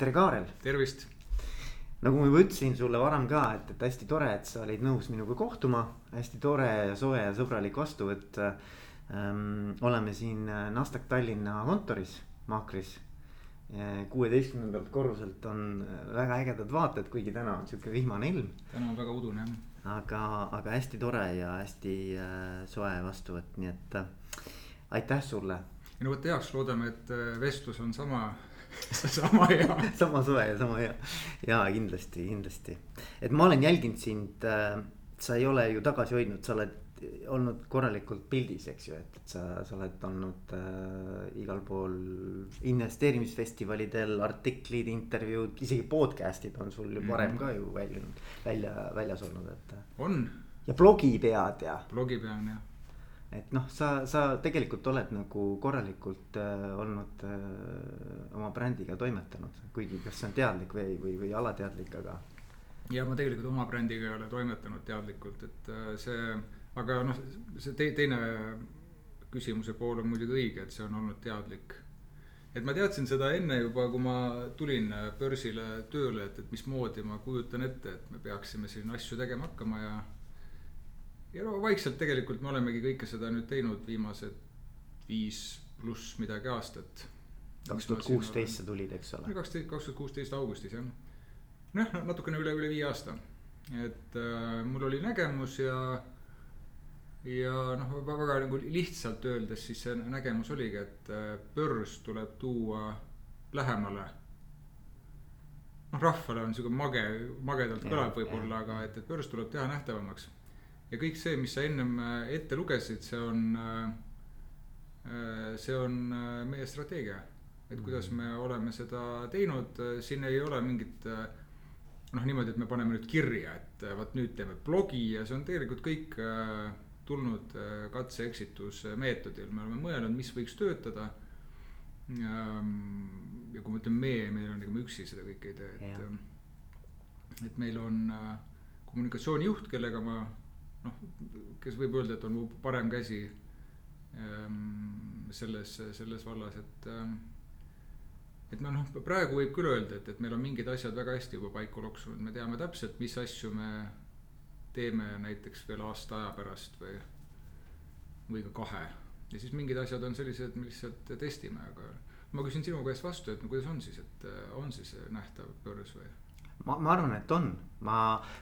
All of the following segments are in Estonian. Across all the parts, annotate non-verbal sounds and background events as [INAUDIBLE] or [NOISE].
tere, Kaarel. tervist. nagu ma juba ütlesin sulle varem ka, et, et hästi tore, et sa olid nõus minuga kohtuma. hästi tore ja soe ja sõbralik vastuvõtt ähm,. oleme siin Nasdaq Tallinna kontoris, Maakris. kuueteistkümnendalt korruselt on väga ägedad vaated, kuigi täna on sihuke vihmane ilm. täna on väga udune jah. aga, aga hästi tore ja hästi äh, soe vastuvõtt, nii et äh, aitäh sulle. no vot heaks, loodame, et äh, vestlus on sama [LAUGHS] sama hea sama soe ja sama hea ja kindlasti, kindlasti, et ma olen jälginud sind äh,. sa ei ole ju tagasi hoidnud, sa oled olnud korralikult pildis, eks ju, et, et sa, sa oled olnud äh, igal pool investeerimisfestivalidel, artiklid, intervjuud, isegi podcast'id on sul ju varem mm -hmm. ka ju väljunud, välja, väljas olnud, et. on. ja blogi pead ja. blogi pean jah et noh, sa, sa tegelikult oled nagu korralikult äh, olnud äh, oma brändiga toimetanud, kuigi kas see on teadlik või, või, või alateadlik, aga. ja ma tegelikult oma brändiga ei ole toimetanud teadlikult, et äh, see, aga noh, see te, teine küsimuse pool on muidugi õige, et see on olnud teadlik. et ma teadsin seda enne juba, kui ma tulin börsile tööle, et, et mismoodi ma kujutan ette, et me peaksime siin asju tegema hakkama ja ja no vaikselt tegelikult me olemegi kõike seda nüüd teinud viimased viis pluss midagi aastat. kaks tuhat kuusteist sa tulid, eks ole. kaksteist, kaks tuhat kuusteist augustis jah. noh, natukene üle, üle viie aasta. et äh, mul oli nägemus ja, ja noh, väga nagu lihtsalt öeldes siis see nägemus oligi, et äh, börs tuleb tuua lähemale noh, rahvale on sihuke mage, magedalt kõlab võib-olla, aga et, et börs tuleb teha nähtavamaks ja kõik see, mis sa ennem äh, ette lugesid, see on, äh, äh, see on meie strateegia. et kuidas me oleme seda teinud, siin ei ole mingit noh, niimoodi, et me paneme nüüd kirja, et vot nüüd teeme blogi ja see on tegelikult kõik tulnud katse-eksitusmeetodil, me oleme mõelnud, mis võiks töötada. ja kui ma ütlen me, meil on, ega me üksi seda kõike ei tee, et, et meil on kommunikatsioonijuht, kellega ma noh, kes võib öelda, et on mu parem käsi ähm, selles, selles vallas, et ähm,. et noh, noh, praegu võib küll öelda, et, et meil on mingid asjad väga hästi juba paika loksunud, me teame täpselt, mis asju me teeme näiteks veel aasta aja pärast või, või ka kahe. ja siis mingid asjad on sellised, me lihtsalt testime, aga ma küsin sinu käest vastu, et no kuidas on siis, et on siis nähtav börs või? Ma, ma arvan, et on, ma,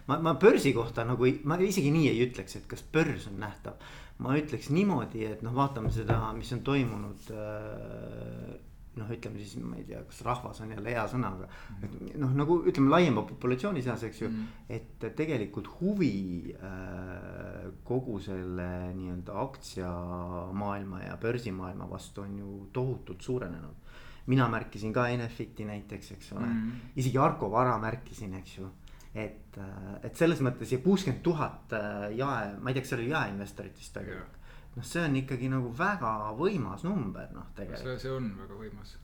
ma, ma börsi kohta nagu ei, ma isegi nii ei ütleks, et kas börs on nähtav. ma ütleks niimoodi, et noh, vaatame seda, mis on toimunud äh, noh, ütleme siis, ma ei tea, kas rahvas on jälle hea sõna, aga mm. noh, nagu ütleme laiema populatsiooni seas, eks ju mm.. et tegelikult huvi äh, kogu selle nii-öelda aktsiamaailma ja börsimaailma vastu on ju tohutult suurenenud mina märkisin ka Enefiti näiteks, eks ole mm., isegi Arko Vara märkisin, eks ju. et, äh, et selles mõttes ja kuuskümmend tuhat äh, jae, ma ei tea, kas see oli jaeinvestorit vist tegelikult. noh, see on ikkagi nagu väga võimas number noh, tegelikult. see, see on väga võimas.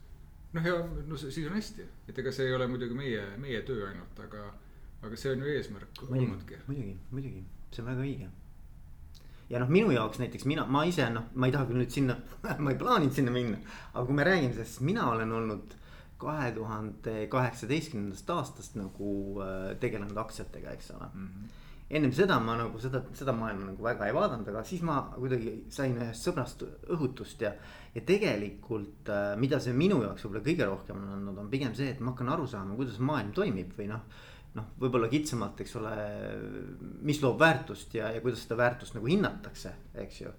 noh, ja no siis on hästi, et ega see ei ole muidugi meie, meie töö ainult, aga, aga see on ju eesmärk olnudki. muidugi, muidugi, see on väga õige ja noh, minu jaoks näiteks mina, ma ise noh, ma ei taha küll nüüd sinna [LAUGHS] ma ei plaaninud sinna minna. aga kui me räägime sellest, mina olen olnud kahe tuhande kaheksateistkümnendast aastast nagu äh, tegelenud aktsiatega, eks ole mm. -hmm ennem seda ma nagu seda, seda maailma nagu väga ei vaadanud, aga siis ma kuidagi sain ühest sõbrast õhutust ja. ja tegelikult äh,, mida see minu jaoks võib-olla kõige rohkem on andnud, on pigem see, et ma hakkan aru saama, kuidas maailm toimib või noh noh, võib-olla kitsamalt, eks ole, mis loob väärtust ja, ja kuidas seda väärtust nagu hinnatakse, eks ju.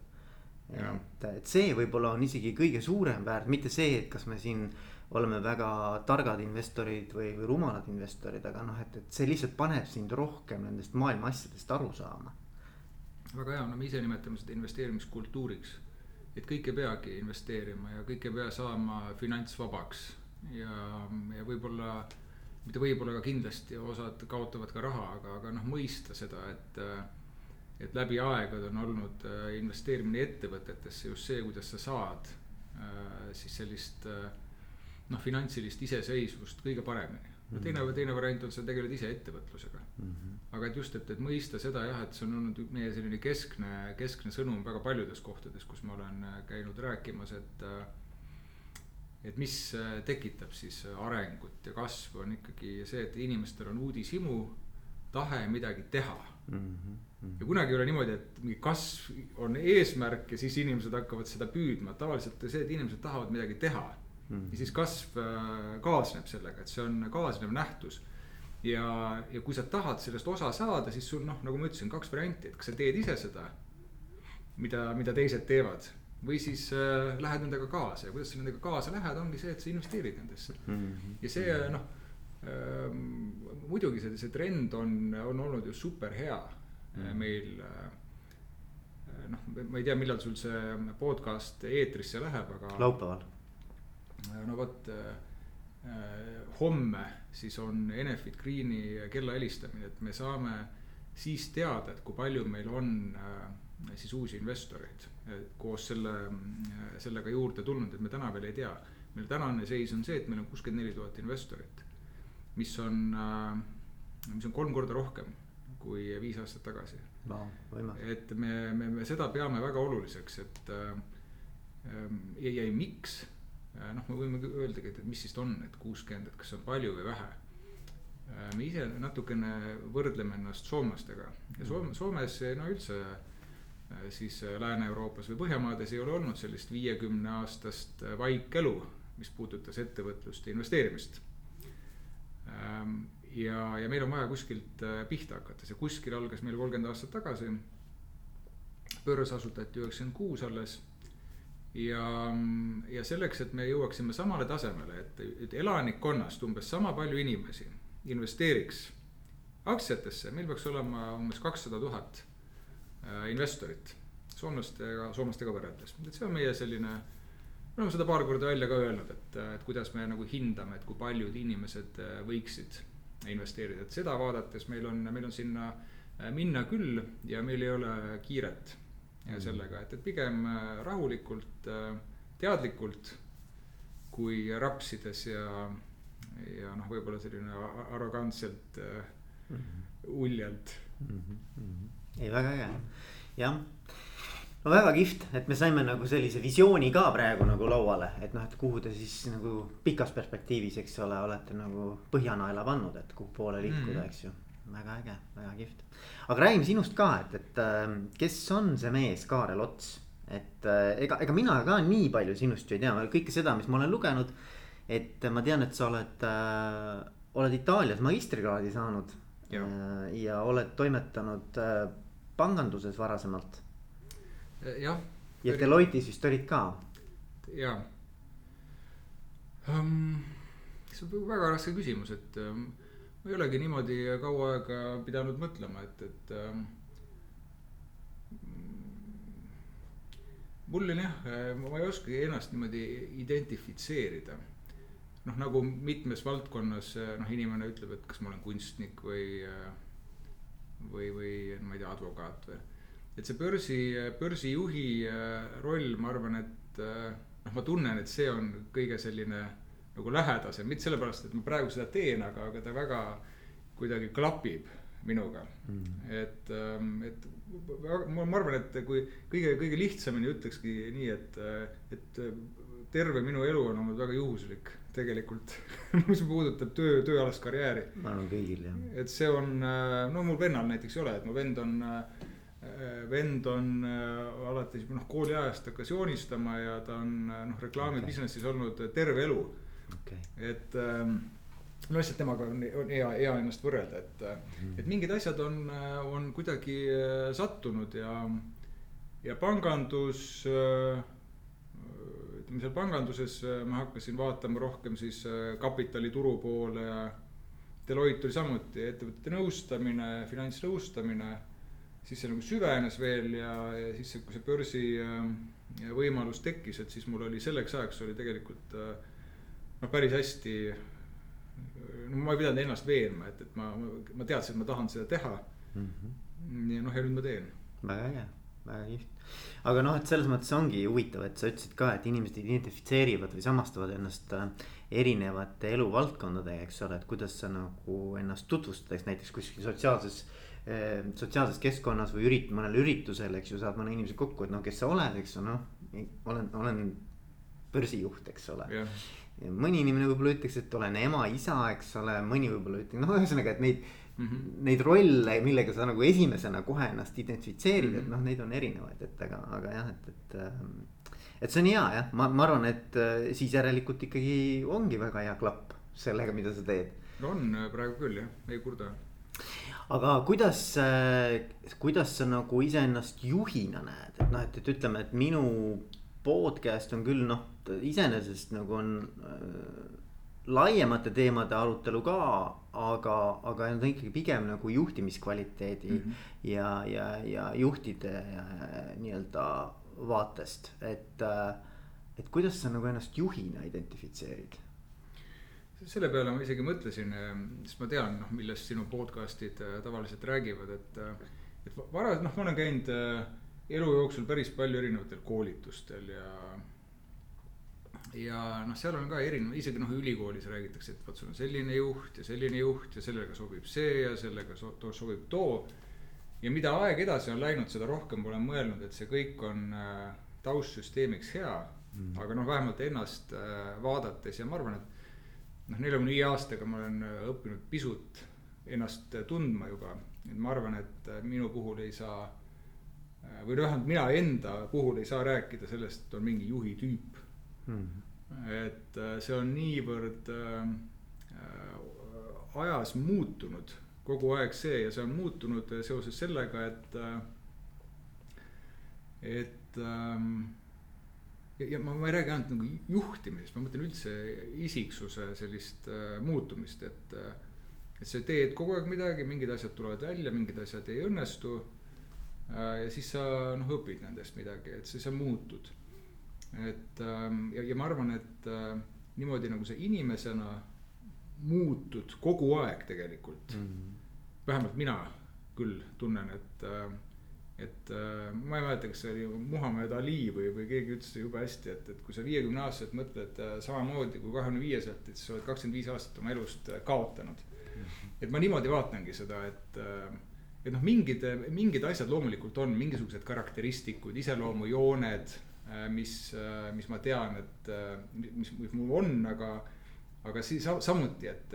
et, et see võib-olla on isegi kõige suurem väärt, mitte see, et kas me siin oleme väga targad investorid või, või rumalad investorid, aga noh, et, et see lihtsalt paneb sind rohkem nendest maailma asjadest aru saama. väga hea, no me ise nimetame seda investeerimiskultuuriks. et kõik ei peagi investeerima ja kõik ei pea saama finantsvabaks ja, ja võib-olla mitte võib-olla, aga kindlasti osad kaotavad ka raha, aga, aga noh, mõista seda, et. et läbi aegade on olnud äh, investeerimine ettevõtetesse just see, kuidas sa saad äh, siis sellist äh, noh, finantsilist iseseisvust kõige paremini. no teine, mhm. teine variant on, sa tegeled ise ettevõtlusega mm. -hmm. aga et just, et, et mõista seda jah, et see on olnud meie selline keskne, keskne sõnum väga paljudes kohtades, kus ma olen käinud rääkimas, et et mis äh, tekitab siis arengut ja kasvu, on ikkagi see, et inimestel on uudishimu, tahe midagi teha mm. -hmm. ja kunagi ei ole niimoodi, et mingi kasv on eesmärk ja siis inimesed hakkavad seda püüdma, tavaliselt see, et inimesed tahavad midagi teha mm. -hmm. ja siis kasv äh, kaasneb sellega, et see on kaasnev nähtus ja, ja kui sa tahad sellest osa saada, siis sul noh, nagu ma ütlesin, kaks varianti, et kas sa teed ise seda, mida, mida teised teevad või siis äh, lähed nendega kaasa ja kuidas sa nendega kaasa lähed, ongi see, et sa investeerid nendesse mm. -hmm. ja see noh äh,, muidugi see, see trend on, on olnud ju super hea mm -hmm. meil äh, noh, ma ei tea, millal sul see podcast eetrisse läheb, aga. laupäeval. no vot äh, äh, homme siis on Enefit Greeni kella helistamine, et me saame siis teada, et kui palju meil on äh, siis uusi investoreid koos selle, sellega juurde tulnud, et me täna veel ei tea. meil tänane seis on see, et meil on kuuskümmend neli tuhat investorit, mis on, mis on kolm korda rohkem kui viis aastat tagasi no,. et me, me, me seda peame väga oluliseks, et ja, ja miks, noh, me võime öeldagi, et, mis siis on, et kuuskümmend, et kas see on palju või vähe me ise natukene võrdleme ennast soomlastega ja Soome, Soomes no üldse Äh, siis äh, Lääne-Euroopas või Põhjamaades ei ole olnud sellist viiekümne aastast äh, vaikelu, mis puudutas ettevõtlust ja investeerimist. Ähm, ja, ja meil on vaja kuskilt pihta hakata, see kuskil algas meil kolmkümmend aastat tagasi. börs asutati üheksakümmend kuus alles. ja, ja selleks, et me jõuaksime samale tasemele, et, et elanikkonnast umbes sama palju inimesi investeeriks aktsiatesse, meil peaks olema umbes kakssada tuhat Äh, investorit soomlastega, soomlastega võrreldes, et see on meie selline. me oleme seda paar korda välja ka öelnud, et, et kuidas me nagu hindame, et kui paljud inimesed äh, võiksid investeerida, et seda vaadates meil on, meil on sinna äh, minna küll ja meil ei ole kiiret mm. sellega, et, et pigem rahulikult, teadlikult kui rapsides ja, ja noh, võib-olla selline arrogantselt mm, -hmm. uljalt mm. -hmm ei, väga äge, jah no väga kihvt, et me saime nagu sellise visiooni ka praegu nagu lauale, et noh, et kuhu te siis nagu pikas perspektiivis, eks ole, olete nagu põhjanaela pannud, et kuhu poole liikuda mm., eks ju. väga äge, väga kihvt. aga räägime sinust ka, et, et ähm, kes on see mees, Kaarel Ots? et äh, ega, ega mina ka nii palju sinust ju ei tea, kõike seda, mis ma olen lugenud. et ma tean, et sa oled äh,, oled Itaalias magistrikraadi saanud ja, äh, ja oled toimetanud äh, panganduses varasemalt. jah. ja Deloittes vist olid ka. jaa um,. see on väga raske küsimus, et um, ma ei olegi niimoodi kaua aega pidanud mõtlema, et, et um, mul on jah, ma ei oskagi ennast niimoodi identifitseerida. noh, nagu mitmes valdkonnas noh, inimene ütleb, et kas ma olen kunstnik või uh, või, või ma ei tea, advokaat või. et see börsi, börsijuhi äh, roll, ma arvan, et äh, noh, ma tunnen, et see on kõige selline nagu lähedasem, mitte sellepärast, et ma praegu seda teen, aga, aga ta väga kuidagi klapib minuga. Mm.. et, ähm, et ma, ma arvan, et kui kõige, kõige lihtsamini ütlekski nii, et, et terve minu elu on olnud väga juhuslik tegelikult [LAUGHS] mis puudutab töö, tööalast karjääri. ma arvan kõigil jah. et see on, äh, no mul vennal näiteks ei ole, et mu vend on, äh, vend on äh, alates noh kooliajast hakkas joonistama ja ta on noh reklaami okay. olnud terve elu okay.. et ähm, no lihtsalt temaga on, on hea, hea ennast võrrelda, et mm., et mingid asjad on, on kuidagi sattunud ja, ja pangandus äh, ütleme seal panganduses äh, ma hakkasin vaatama rohkem siis äh, kapitalituru poole ja. Deloitte oli samuti ettevõtete nõustamine, finantsnõustamine. siis see nagu süvenes veel ja, ja siis, kui see börsi äh, võimalus tekkis, et siis mul oli selleks ajaks oli tegelikult noh, päris hästi. no ma ei pidanud ennast veenma, et, et ma, ma teadsin, et ma tahan seda teha mm. -hmm. ja noh, ja nüüd ma teen. väga äge, väga kihvt aga noh, et selles mõttes ongi huvitav, et sa ütlesid ka, et inimesed identifitseerivad või samastavad ennast äh, erinevate eluvaldkondadega, eks ole, et kuidas sa nagu ennast tutvustad, eks näiteks kuskil sotsiaalses äh, sotsiaalses keskkonnas või ürit-, mõnel üritusel, eks ju, saad mõne inimese kokku, et noh, kes sa oled, eks ju, noh. olen, olen börsijuht, eks ole ja mõni inimene võib-olla ütleks, et olen ema, isa, eks ole, mõni võib-olla ütleb, noh, ühesõnaga, et neid mm. -hmm. Neid rolle, millega sa nagu esimesena kohe ennast identifitseerid mm, -hmm. et noh, neid on erinevaid, et aga, aga jah, et, et. et see on hea jah, ma, ma arvan, et äh, siis järelikult ikkagi ongi väga hea klapp sellega, mida sa teed. on äh, praegu küll jah, ei kurda. aga kuidas, kuidas sa nagu iseennast juhina näed, et noh, et, et ütleme, et minu podcast on küll noh, iseenesest nagu on äh, laiemate teemade arutelu ka, aga, aga need on ikkagi pigem nagu juhtimiskvaliteedi mm -hmm. ja, ja, ja juhtide nii-öelda vaatest, et. et kuidas sa nagu ennast juhina identifitseerid? selle peale ma isegi mõtlesin, sest ma tean, noh, millest sinu podcast'id tavaliselt räägivad, et. et vara-, noh, ma olen käinud elu jooksul päris palju erinevatel koolitustel ja ja noh, seal on ka erinev, isegi noh, ülikoolis räägitakse, et vot sul on selline juht ja selline juht ja sellega sobib see ja sellega so, to, sobib too. ja mida aeg edasi on läinud, seda rohkem olen mõelnud, et see kõik on äh, taustsüsteemiks hea mm.. aga noh, vähemalt ennast äh, vaadates ja ma arvan, et noh, neljakümne viie aastaga ma olen äh, õppinud pisut ennast äh, tundma juba. et ma arvan, et äh, minu puhul ei saa äh, või noh, vähemalt mina enda puhul ei saa rääkida sellest, et on mingi juhi tüüp. -hmm et see on niivõrd äh, ajas muutunud kogu aeg see ja see on muutunud seoses sellega, et, et ähm, ja, ja ma, ma ei räägi ainult nagu juhtimisest, ma mõtlen üldse isiksuse sellist äh, muutumist, et äh,. et sa teed kogu aeg midagi, mingid asjad tulevad välja, mingid asjad ei õnnestu äh,. ja siis sa noh, õpid nendest midagi, et siis sa muutud et ähm, ja, ja ma arvan, et äh, niimoodi nagu sa inimesena muutud kogu aeg tegelikult mm. -hmm. vähemalt mina küll tunnen, et, äh, et äh, ma ei mäleta, kas see oli Muhamed Ali või, või keegi ütles jube hästi, et, et kui sa viiekümne aastaselt mõtled samamoodi kui kahekümne viieselt, et siis sa oled kakskümmend viis aastat oma elust kaotanud mm. -hmm. et ma niimoodi vaatangi seda, et et noh, mingid, mingid asjad loomulikult on mingisugused karakteristikud, iseloomujooned mis, äh, mis ma tean, et äh, mis, mis mul on, aga, aga siis samuti, et.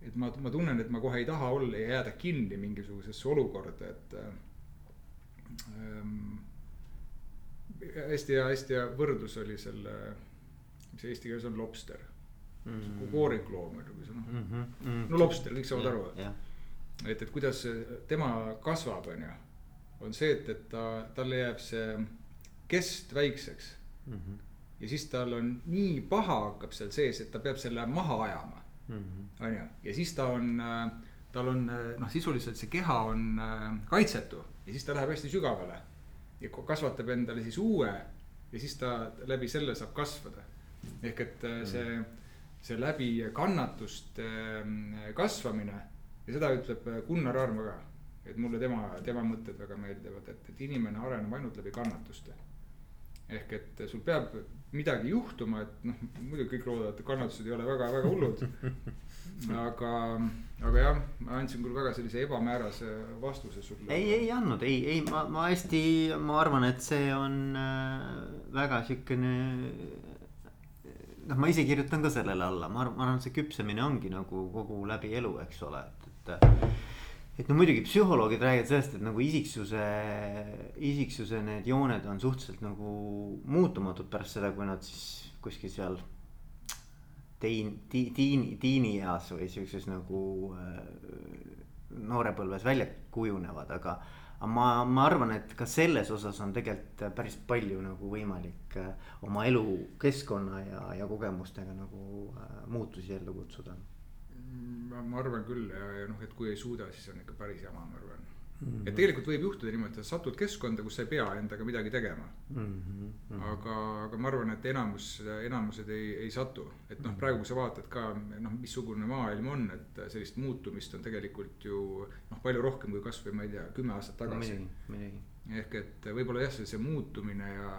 et ma, ma tunnen, et ma kohe ei taha olla ja jääda kinni mingisugusesse olukorda, et ähm,. hästi hea, hästi hea võrdlus oli selle, mis eesti keeles on lobster mm -hmm.. koorikloom muidugi, see noh mm -hmm., no lobster, kõik saavad aru. Yeah. et, et kuidas tema kasvab, on ju, on see, et, et ta, talle jääb see kest väikseks mm. -hmm. ja siis tal on nii paha hakkab seal sees, et ta peab selle maha ajama. -hmm. on ju, ja siis ta on, äh, tal on äh, noh, sisuliselt see keha on äh, kaitsetu ja siis ta läheb hästi sügavale. ja kasvatab endale siis uue ja siis ta läbi selle saab kasvada. ehk et mm -hmm. see, see läbi kannatuste kasvamine ja seda ütleb Gunnar Armo ka et mulle tema, tema mõtted väga meeldivad, et, et inimene areneb ainult läbi kannatuste ehk et sul peab midagi juhtuma, et noh, muidugi kõik loodavad, et kannatused ei ole väga-väga hullud. aga, aga jah, ma andsin küll väga sellise ebamäärase vastuse sulle. ei, ei andnud, ei, ei, ma, ma hästi, ma arvan, et see on äh, väga siukene. noh, ma ise kirjutan ka sellele alla, ma arvan, ma arvan, et see küpsemine ongi nagu kogu läbi elu, eks ole, et, et et no muidugi psühholoogid räägivad sellest, et nagu isiksuse, isiksuse need jooned on suhteliselt nagu muutumatud pärast seda, kui nad siis kuskil seal. tein-, tiini, tiinieas või siukses nagu äh, noorepõlves välja kujunevad, aga. aga ma, ma arvan, et ka selles osas on tegelikult päris palju nagu võimalik äh, oma elukeskkonna ja, ja kogemustega nagu äh, muutusi ellu kutsuda ma, arvan küll ja, ja noh, et kui ei suuda, siis on ikka päris jama, ma arvan mm. -hmm. et tegelikult võib juhtuda niimoodi, et sa satud keskkonda, kus sa ei pea endaga midagi tegema mm. -hmm. aga, aga ma arvan, et enamus, enamused ei, ei satu, et noh, praegu kui sa vaatad ka noh, missugune maailm on, et sellist muutumist on tegelikult ju noh, palju rohkem kui kasvõi ma ei tea, kümme aastat tagasi no,. ehk et võib-olla jah, see, see muutumine ja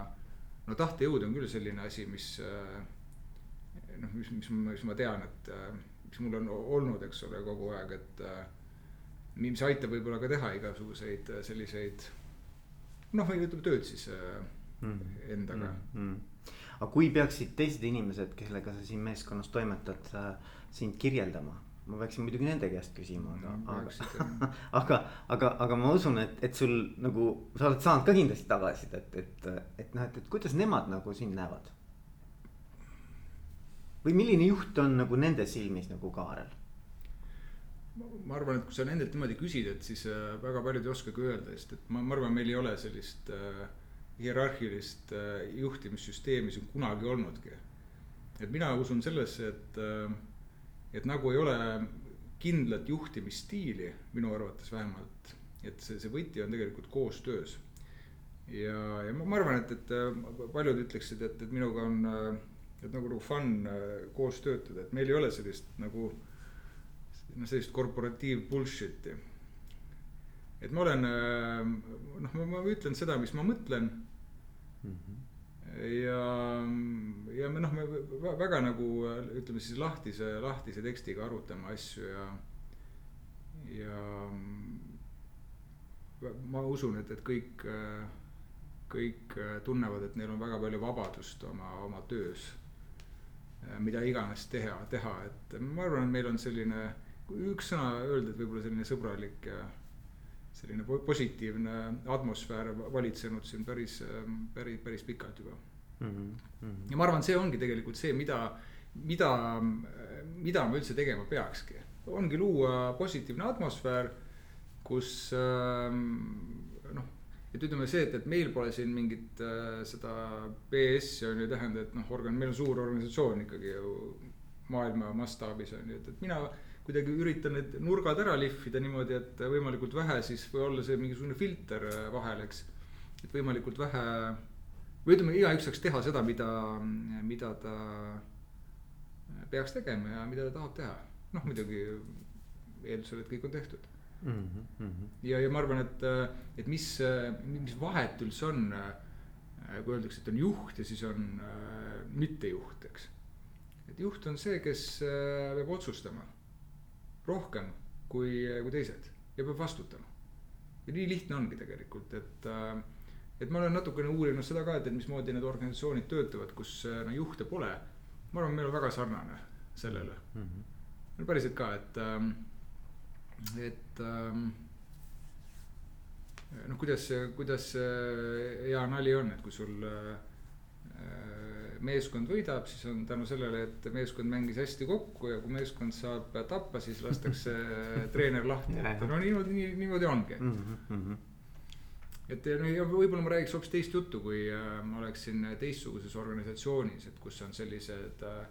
no tahtejõud on küll selline asi, mis noh, mis, mis, mis ma tean, et mis mul on olnud, eks ole, kogu aeg, et äh,. mis aitab võib-olla ka teha igasuguseid äh, selliseid noh, ütleme tööd siis äh, mm. endaga mm. -hmm. aga kui peaksid teised inimesed, kellega sa siin meeskonnas toimetad, sind kirjeldama ma peaksin muidugi nende käest küsima, aga mm,, aga, [LAUGHS] aga, aga, aga ma usun, et, et sul nagu sa oled saanud ka kindlasti tagasisidet, et, et, et noh, et, et kuidas nemad nagu sind näevad. Või milline juht on nagu nende silmis nagu Kaarel? ma arvan, et kui sa nendelt niimoodi küsid, et siis äh, väga paljud ei oskagi öelda, sest et ma, ma arvan, meil ei ole sellist äh, hierarhilist äh, juhtimissüsteemi siin kunagi olnudki. et mina usun sellesse, et äh, et nagu ei ole kindlat juhtimisstiili, minu arvates vähemalt, et see, see võti on tegelikult koostöös. ja, ja ma, ma arvan, et, et äh, paljud ütleksid, et, et minuga on, äh, et nagu, nagu fun äh, koos töötada, et meil ei ole sellist nagu noh, sellist korporatiiv bullshit'i. et ma olen noh, ma, ma ütlen seda, mis ma mõtlen mm. -hmm ja, ja me noh, me väga nagu ütleme siis lahtise, lahtise tekstiga arutame asju ja, ja ma usun, et, et kõik, kõik tunnevad, et neil on väga palju vabadust oma, oma töös. Mida iganes teha, teha, et ma arvan, et meil on selline, üks sõna öelda, et võib-olla selline sõbralik ja selline positiivne atmosfäär valitsenud siin päris, päris, päris pikalt juba mm. -hmm. ja ma arvan, see ongi tegelikult see, mida, mida, mida me üldse tegema peakski. ongi luua positiivne atmosfäär, kus noh, et ütleme see, et, et meil pole siin mingit äh, seda BS-i on ju ei tähenda, et noh, organ, meil on suur organisatsioon ikkagi ju maailma mastaabis on ju, et, et mina kuidagi üritan need nurgad ära lihvida niimoodi, et võimalikult vähe siis või olla see mingisugune filter äh, vahel, eks. et võimalikult vähe või ütleme, igaüks saaks teha seda, mida, mida ta peaks tegema ja mida ta tahab teha. noh, muidugi eeldusel, et kõik on tehtud mm. -hmm. ja, ja ma arvan, et, et mis, mis vahet üldse on, kui öeldakse, et on juht ja siis on äh, mittejuht, eks. et juht on see, kes äh, peab otsustama rohkem kui, kui teised ja peab vastutama. ja nii lihtne ongi tegelikult, et äh, et ma olen natukene uurinud seda ka, et, et mismoodi need organisatsioonid töötavad, kus no juhte pole. ma arvan, meil on väga sarnane sellele mm. -hmm. päriselt ka, et, ähm, et ähm, noh, kuidas, kuidas hea nali on, et kui sul äh, meeskond võidab, siis on tänu sellele, et meeskond mängis hästi kokku ja kui meeskond saab tappa, siis lastakse [LAUGHS] treener lahti, et no niimoodi, niimoodi ongi. Mm. -hmm et ja võib-olla ma räägiks hoopis teist juttu, kui äh, ma oleksin teistsuguses organisatsioonis, et kus on sellised äh,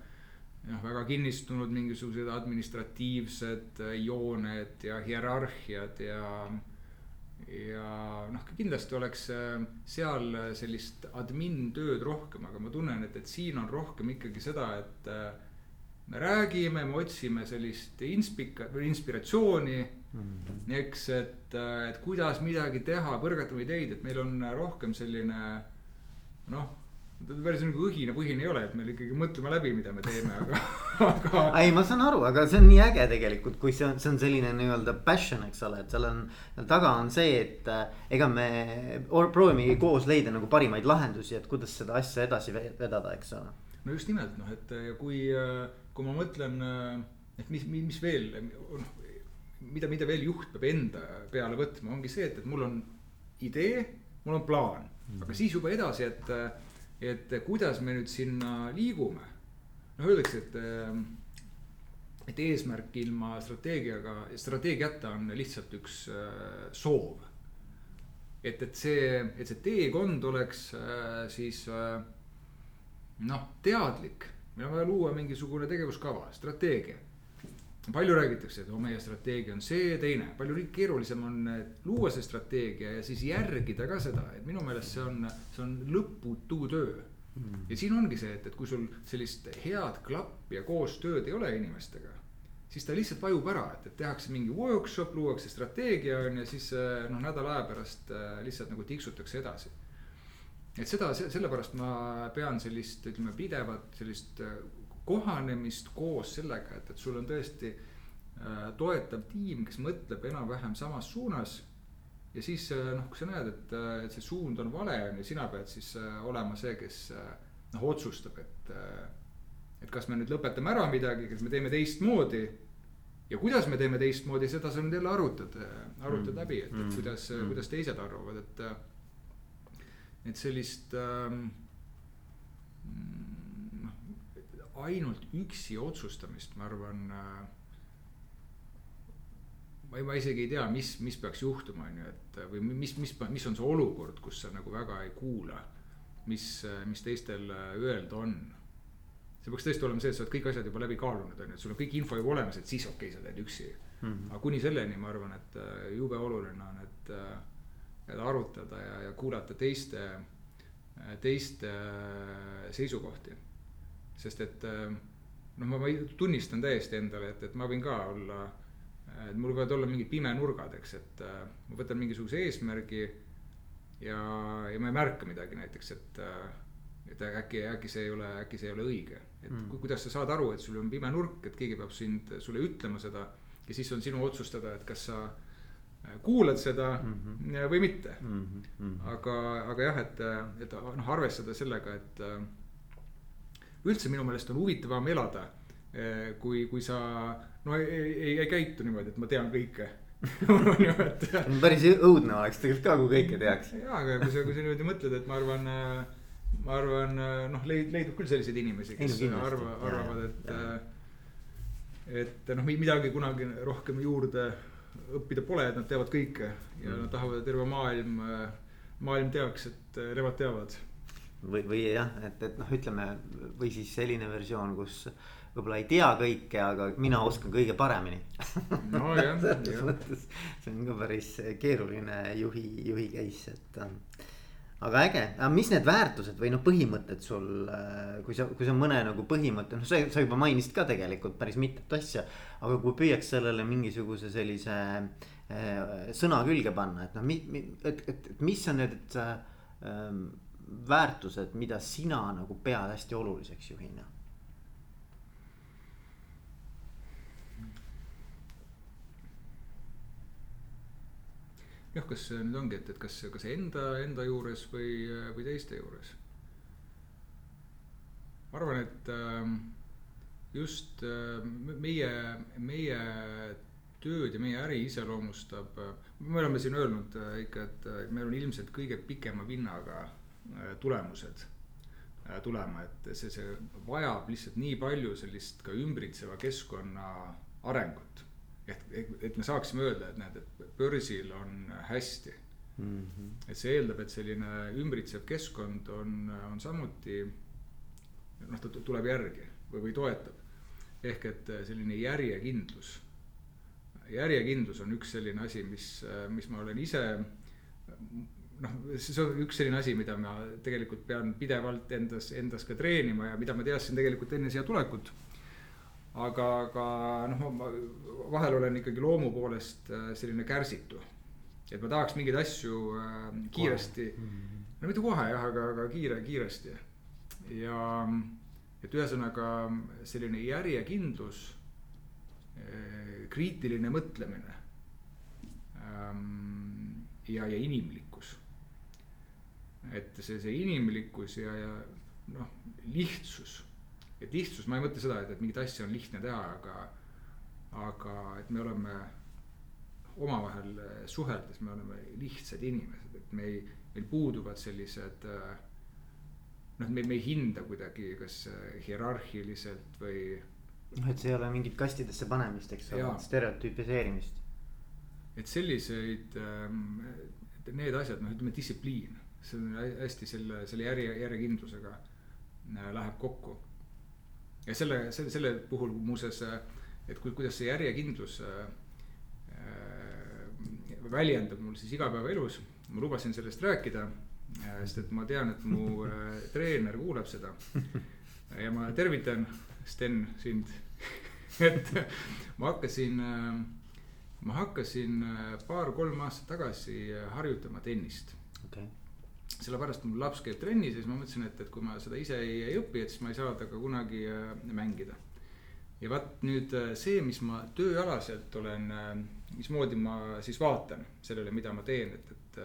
noh, väga kinnistunud mingisugused administratiivsed äh, jooned ja hierarhiad ja. ja noh, kindlasti oleks seal sellist admin tööd rohkem, aga ma tunnen, et, et siin on rohkem ikkagi seda, et me räägime, me otsime sellist inspika- inspiratsiooni mm. -hmm. eks, et, et kuidas midagi teha, põrgatame ideid, et meil on rohkem selline noh päris nagu õhinapõhine ei ole, et meil ikkagi mõtleme läbi, mida me teeme, aga, [LAUGHS] aga. ei, ma saan aru, aga see on nii äge tegelikult, kui see on, see on selline nii-öelda passion, eks ole, et seal on. taga on see, et äh, ega me proovimegi koos leida nagu parimaid lahendusi, et kuidas seda asja edasi vedada, eks ole. no just nimelt noh, et ja kui äh, kui ma mõtlen, äh, et mis, mis veel, mida, mida veel juht peab enda peale võtma, ongi see, et, et mul on idee, mul on plaan mm, -hmm. aga siis juba edasi, et, et kuidas me nüüd sinna liigume. noh, öeldakse, et, et eesmärk ilma strateegiaga, strateegiata on lihtsalt üks äh, soov. et, et see, et see teekond oleks äh, siis noh, teadlik meil on vaja luua mingisugune tegevuskava, strateegia. Palju räägitakse, et oh, meie strateegia on see, teine, palju keerulisem on luua see strateegia ja siis järgida ka seda, et minu meelest see on, see on lõputu töö. Mm.. ja siin ongi see, et, et kui sul sellist head klappi ja koostööd ei ole inimestega siis ta lihtsalt vajub ära, et, et tehakse mingi workshop, luuakse strateegia on ju, siis noh, nädala aja pärast äh, lihtsalt nagu tiksutakse edasi. Et seda, sellepärast ma pean sellist, ütleme pidevat sellist äh, kohanemist koos sellega, et, et sul on tõesti äh, toetav tiim, kes mõtleb enam-vähem samas suunas. ja siis äh, noh, kui sa näed, et, äh, et see suund on vale, on ju, sina pead siis olema see, kes noh otsustab, et, et kas me nüüd lõpetame ära midagi, kas me teeme teistmoodi. ja kuidas me teeme teistmoodi, seda sa nüüd jälle arutad, arutad mm. läbi, et, et kuidas mm., kuidas teised arvavad, et. et sellist ähm, noh, ainult üksi otsustamist, ma arvan äh, ma ei, ma isegi ei tea, mis, mis peaks juhtuma, on ju, et või mis, mis, mis on see olukord, kus sa nagu väga ei kuula. mis, mis teistel öelda on. see peaks tõesti olema see, et sa oled kõik asjad juba läbi kaalunud, on ju, et sul on kõik info juba olemas, et siis okei okay,, sa teed üksi mm. -hmm. aga kuni selleni ma arvan, et äh, jube oluline on, et, äh, et arutada ja, ja kuulata teiste, teiste seisukohti. Sest et noh, ma, ma tunnistan täiesti endale, et, et ma võin ka olla et mul võivad olla mingid pimenurgad, eks, et äh, ma võtan mingisuguse eesmärgi ja, ja ma ei märka midagi näiteks, et äh, et äkki, äkki see ei ole, äkki see ei ole õige. et mm. kuidas sa saad aru, et sul on pime nurk, et keegi peab sind, sulle ütlema seda ja siis on sinu otsustada, et kas sa äh, kuulad seda mm -hmm. või mitte mm. -hmm. aga, aga jah, et, et noh, arvestada sellega, et üldse minu meelest on huvitavam elada, kui, kui sa no ei, ei, ei käitu niimoodi, et ma tean kõike [LAUGHS] on ju, et. päris õudne oleks tegelikult ka, kui kõike teaks. [LAUGHS] ja, aga kui sa, kui sa niimoodi mõtled, et ma arvan, ma arvan, noh, leid-, leidub küll selliseid inimesi, kes Einu arva, arvavad, et. et noh, midagi kunagi rohkem juurde õppida pole, et nad teavad kõike ja mm. nad tahavad, et terve maailm, maailm teaks, et nemad teavad. Või, või jah, et, et noh, ütleme või siis selline versioon, kus võib-olla ei tea kõike, aga mina oskan kõige paremini no [LAUGHS] selles mõttes see on ka päris keeruline juhi, juhi case, et. Ähm, aga äge, aga mis need väärtused või noh, põhimõtted sul, äh, kui sa, kui sa mõne nagu põhimõtte, noh, sa, sa juba mainisid ka tegelikult päris mitut asja. aga kui püüaks sellele mingisuguse sellise äh, sõna külge panna, et noh, mi-, mi-, et, et, et mis on need äh, väärtused, mida sina nagu pead hästi oluliseks juhina jah, kas nüüd ongi, et, et kas, kas enda, enda juures või, või teiste juures? ma arvan, et ähm, just äh, meie, meie tööd ja meie äri iseloomustab, äh, me oleme siin öelnud äh, ikka, et meil on ilmselt kõige pikema vinnaga tulemused tulema, et see, see vajab lihtsalt nii palju sellist ka ümbritseva keskkonna arengut et, et me saaksime öelda, et näed, et börsil on hästi mm. -hmm. et see eeldab, et selline ümbritsev keskkond on, on samuti noh, ta tuleb järgi või, või toetab. ehk et selline järjekindlus. järjekindlus on üks selline asi, mis, mis ma olen ise noh, see on üks selline asi, mida ma tegelikult pean pidevalt endas, endas ka treenima ja mida ma teadsin tegelikult enne siia tulekut aga, aga noh, ma vahel olen ikkagi loomu poolest äh, selline kärsitu. et ma tahaks mingeid asju äh, kiiresti, no mitte kohe jah, aga, aga kiire, kiiresti. ja et ühesõnaga selline järjekindlus, äh, kriitiline mõtlemine ähm, ja, ja inimlikkus. Et see, see inimlikkus ja, ja noh, lihtsus et lihtsus, ma ei mõtle seda, et, et mingit asja on lihtne teha, aga, aga et me oleme omavahel suheldes, me oleme lihtsad inimesed, et me ei, meil puuduvad sellised äh, noh, me, me ei hinda kuidagi, kas hierarhiliselt või. noh, et see ei ole mingit kastidesse panemist, eks ole, stereotüüpiseerimist. et selliseid, ähm, need asjad, noh, ütleme distsipliin, see on hästi selle, selle järje, järjekindlusega äh, läheb kokku ja selle, selle, selle puhul muuseas, et kui, kuidas see järjekindlus äh, väljendub mul siis igapäevaelus, ma lubasin sellest rääkida äh,. sest et ma tean, et mu äh, treener kuulab seda. ja ma tervitan, Sten, sind [LAUGHS] et ma hakkasin äh,, ma hakkasin äh, paar-kolm aastat tagasi harjutama tennist okay sellepärast mul laps käib trennis ja siis ma mõtlesin, et, et kui ma seda ise ei, ei õpi, et siis ma ei saa temaga kunagi äh, mängida. ja vaat nüüd äh, see, mis ma tööalaselt olen, äh, mismoodi ma siis vaatan sellele, mida ma teen, et, et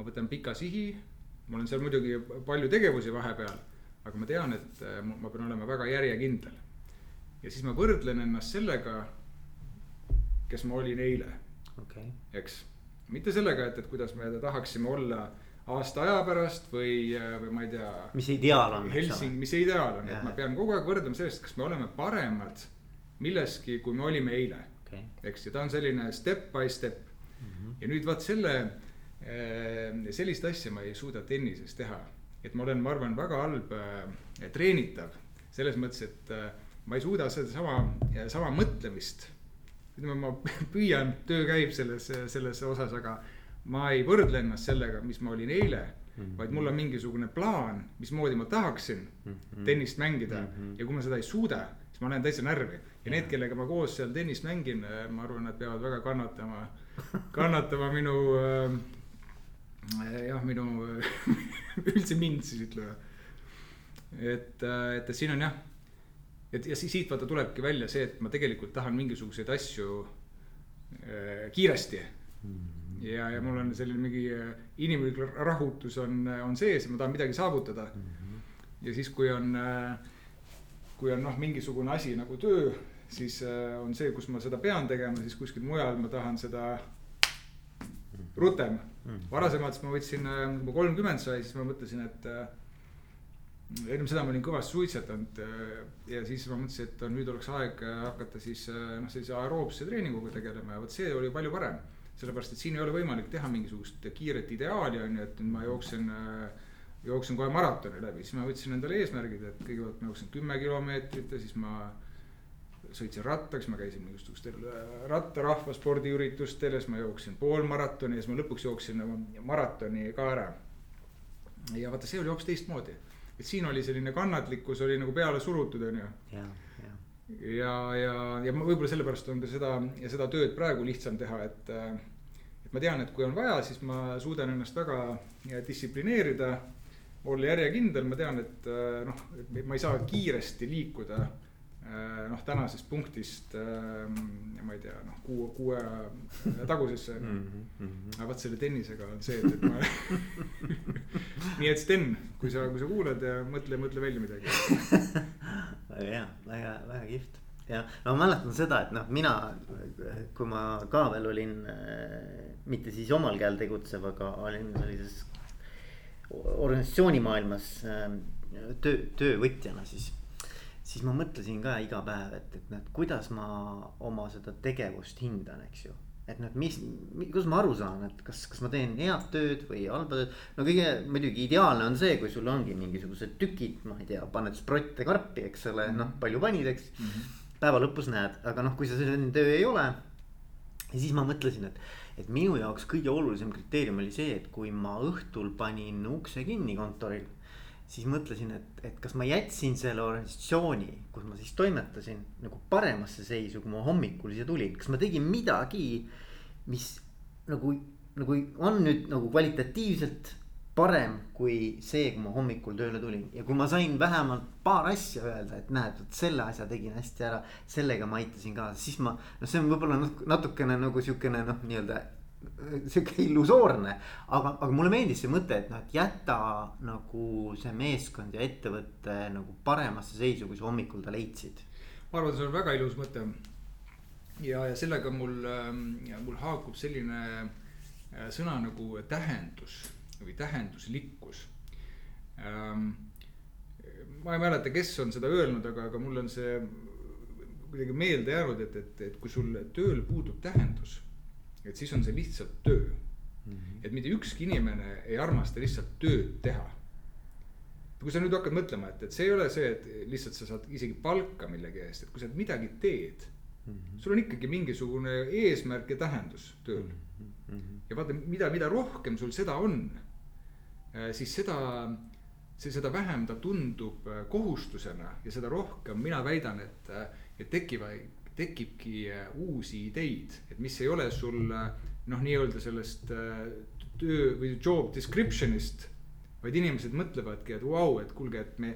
ma võtan pika sihi. ma olen seal muidugi palju tegevusi vahepeal, aga ma tean, et äh, ma pean olema väga järjekindel. ja siis ma võrdlen ennast sellega, kes ma olin eile okay.. eks, mitte sellega, et, et kuidas me tahaksime olla aasta aja pärast või, või ma ei tea. mis ideaal on. Helsing, mis see ideaal on, et ma pean kogu aeg võrdlema sellest, kas me oleme paremad milleski, kui me olime eile okay.. eks, ja ta on selline step by step mm. -hmm. ja nüüd vaat selle, eh, sellist asja ma ei suuda tennises teha. et ma olen, ma arvan, väga halb äh, treenitav selles mõttes, et äh, ma ei suuda sedasama, sama mõtlemist ütleme, ma [LAUGHS] püüan, töö käib selles, selles osas, aga ma ei võrdle ennast sellega, mis ma olin eile mm. -hmm. vaid mul on mingisugune plaan, mismoodi ma tahaksin mm -hmm. tennist mängida mm. -hmm. ja kui ma seda ei suuda, siis ma lähen täitsa närvi. ja need, kellega ma koos seal tennist mängin, ma arvan, nad peavad väga kannatama, kannatama minu äh, jah, minu [LAUGHS] üldse mind siis ütleme. et, et, et siin on jah et ja siis siit vaata tulebki välja see, et ma tegelikult tahan mingisuguseid asju äh, kiiresti mm. Ja, ja mul on selline mingi äh, inimlik rahutus on, on sees ja ma tahan midagi saavutada mm. -hmm. ja siis, kui on äh,, kui on noh, mingisugune asi nagu töö, siis äh, on see, kus ma seda pean tegema, siis kuskil mujal ma tahan seda rutem mm. -hmm. varasemalt ma võtsin äh,, kui ma kolmkümmend sai, siis ma mõtlesin, et äh, ennem seda ma olin kõvasti suitsetanud äh, ja siis ma mõtlesin, et nüüd oleks aeg äh, hakata siis äh, noh, sellise aeroobse treeninguga tegelema ja vot see oli palju parem. Sellepärast, et siin ei ole võimalik teha mingisugust kiiret ideaali on ju, et ma jooksen, jooksen kohe maratoni läbi, siis ma võtsin endale eesmärgid, et kõigepealt ma jooksen kümme kilomeetrit ja siis ma sõitsin rattaks, ma käisin mingisugustel rattarahva spordiüritustel ja siis ma jooksin poolmaratoni ja siis ma lõpuks jooksin nagu maratoni ka ära. ja vaata, see oli hoopis teistmoodi et siin oli selline kannatlikkus oli nagu peale surutud, on ju. Ja, ja, ja, ja võib-olla sellepärast on ka seda ja seda tööd praegu lihtsam teha, et. et ma tean, et kui on vaja, siis ma suudan ennast väga distsiplineerida. olla järjekindel, ma tean, et noh, ma ei saa kiiresti liikuda noh, tänasest punktist ma ei tea, noh kuu, kuue tagusesse mm. -hmm. aga vot selle tennisega on see, et, et ma [LAUGHS] nii et Sten, kui sa, kui sa kuulad ja mõtle, mõtle välja midagi [LAUGHS] väga hea, väga, väga kihvt ja no ma mäletan seda, et noh, mina, kui ma ka veel olin äh, mitte siis omal käel tegutsev, aga olin sellises organisatsioonimaailmas äh, töö, töövõtjana siis siis ma mõtlesin ka iga päev, et, et noh, kuidas ma oma seda tegevust hindan, eks ju. Et noh, mis, kuidas ma aru saan, et kas, kas ma teen head tööd või halba tööd. no kõige muidugi ideaalne on see, kui sul ongi mingisugused tükid, ma ei tea, paned sprotte karpi, eks ole, noh palju panid, eks mm. -hmm. päeva lõpus näed, aga noh, kui see selline töö ei ole. ja siis ma mõtlesin, et, et minu jaoks kõige olulisem kriteerium oli see, et kui ma õhtul panin ukse kinni kontoril siis mõtlesin, et, et kas ma jätsin selle organisatsiooni, kus ma siis toimetasin nagu paremasse seisu, kui ma hommikul siia tulin, kas ma tegin midagi, mis nagu, nagu on nüüd nagu kvalitatiivselt parem kui see, kui ma hommikul tööle tulin? Ja kui ma sain vähemalt paar asja öelda, et näed, vot selle asja tegin hästi ära, sellega ma aitasin kaasa, siis ma, noh, see on võib-olla natukene nagu sihukene noh, nii-öelda sihuke illusoorne, aga, aga mulle meeldis see mõte, et noh, et jäta nagu see meeskond ja ettevõte nagu paremasse seisu, kui sa hommikul ta leidsid. ma arvan, see on väga ilus mõte. ja, ja sellega mul, mul haakub selline äh, sõna nagu tähendus või tähenduslikkus ähm, ma ei mäleta, kes on seda öelnud, aga, aga mul on see kuidagi meelde jäänud, et, et, et kui sul tööl puudub tähendus et siis on see lihtsalt töö mm. -hmm. et mitte ükski inimene ei armasta lihtsalt tööd teha. kui sa nüüd hakkad mõtlema, et, et see ei ole see, et lihtsalt sa saad isegi palka millegi eest, et kui sa midagi teed mm. -hmm. sul on ikkagi mingisugune eesmärk ja tähendus tööl mm. -hmm. ja vaata, mida, mida rohkem sul seda on, äh, siis seda see, seda vähem ta tundub äh, kohustusena ja seda rohkem mina väidan, et, äh, et tekivad tekibki äh, uusi ideid, et mis ei ole sul äh, noh, nii-öelda sellest äh, töö või job description'ist. vaid inimesed mõtlevadki, et vau wow,, et kuulge, et me,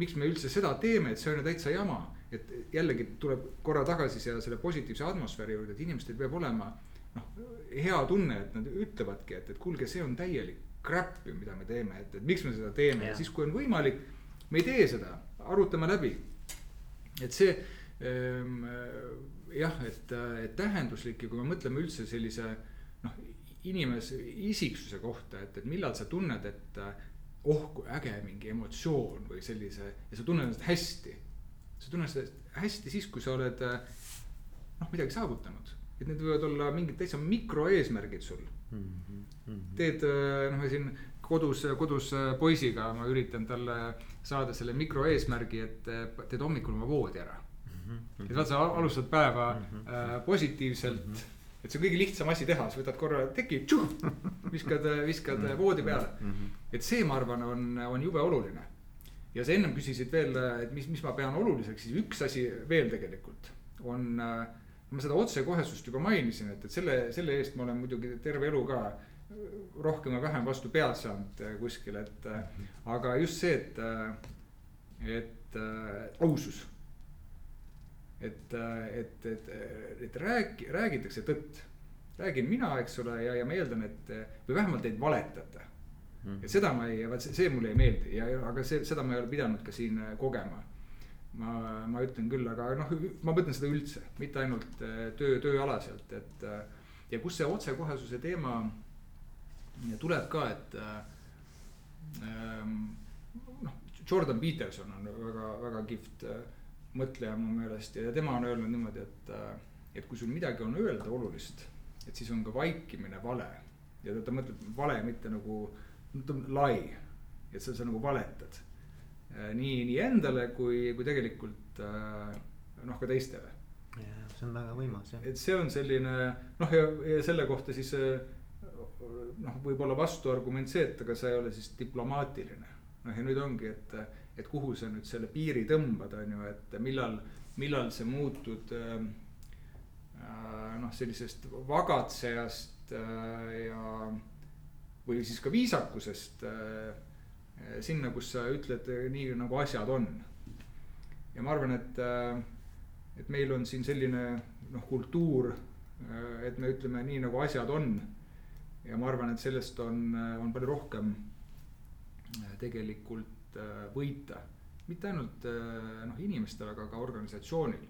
miks me üldse seda teeme, et see on ju täitsa jama. et jällegi tuleb korra tagasi selle, selle positiivse atmosfääri juurde, et inimestel peab olema noh, hea tunne, et nad ütlevadki, et, et kuulge, see on täielik crap ju, mida me teeme, et, et miks me seda teeme ja, ja siis, kui on võimalik me ei tee seda, arutame läbi. et see jah, et, et tähenduslik ja kui me mõtleme üldse sellise noh, inimese isiksuse kohta, et, et millal sa tunned, et oh kui äge mingi emotsioon või sellise ja sa tunned ennast hästi. sa tunned ennast hästi siis, kui sa oled noh, midagi saavutanud, et need võivad olla mingid täitsa mikroeesmärgid sul mm. -hmm. teed noh, me siin kodus, kodus poisiga ma üritan talle saada selle mikroeesmärgi, et teed hommikul oma voodi ära. -hmm. et vaata, sa alustad päeva mm -hmm. äh, positiivselt mm. -hmm et see on kõige lihtsam asi teha, sa võtad korra teki, viskad, viskad mm -hmm. voodi peale mm. -hmm. et see, ma arvan, on, on jube oluline. ja sa ennem küsisid veel, et mis, mis ma pean oluliseks, siis üks asi veel tegelikult on. ma seda otsekohesust juba mainisin, et, et selle, selle eest ma olen muidugi terve elu ka rohkem või vähem vastu pead saanud kuskil, et aga just see, et, et ausus et, et, et, et räägi, räägitakse tõtt. räägin mina, eks ole, ja, ja ma eeldan, et või vähemalt ei valetata mm. et seda ma ei, vaat see, see mulle ei meeldi ja, aga see, seda ma ei ole pidanud ka siin kogema. ma, ma ütlen küll, aga noh, ma mõtlen seda üldse, mitte ainult töö, tööalaselt, et ja kus see otsekohesuse teema tuleb ka, et ähm, noh, Jordan Peterson on väga, väga kihvt mõtleja mu meelest ja tema on öelnud niimoodi, et, äh, et kui sul midagi on öelda olulist, et siis on ka vaikimine vale. ja ta, ta mõtleb vale mitte nagu, ta on lai, et sa, sa nagu valetad. Äh, nii, nii endale kui, kui tegelikult äh, noh, ka teistele. see on väga võimas jah. et see on selline noh, ja, ja selle kohta siis noh, võib-olla vastuargument see, et aga sa ei ole siis diplomaatiline. noh, ja nüüd ongi, et et kuhu sa nüüd selle piiri tõmbad, on ju, et millal, millal sa muutud äh, äh, noh, sellisest vagatsejast äh, ja või siis ka viisakusest äh, sinna, kus sa ütled nii, nagu asjad on. ja ma arvan, et, äh, et meil on siin selline noh, kultuur, äh, et me ütleme nii, nagu asjad on. ja ma arvan, et sellest on, on palju rohkem tegelikult Äh, võita. mitte ainult äh, noh, inimestel, aga ka organisatsioonil.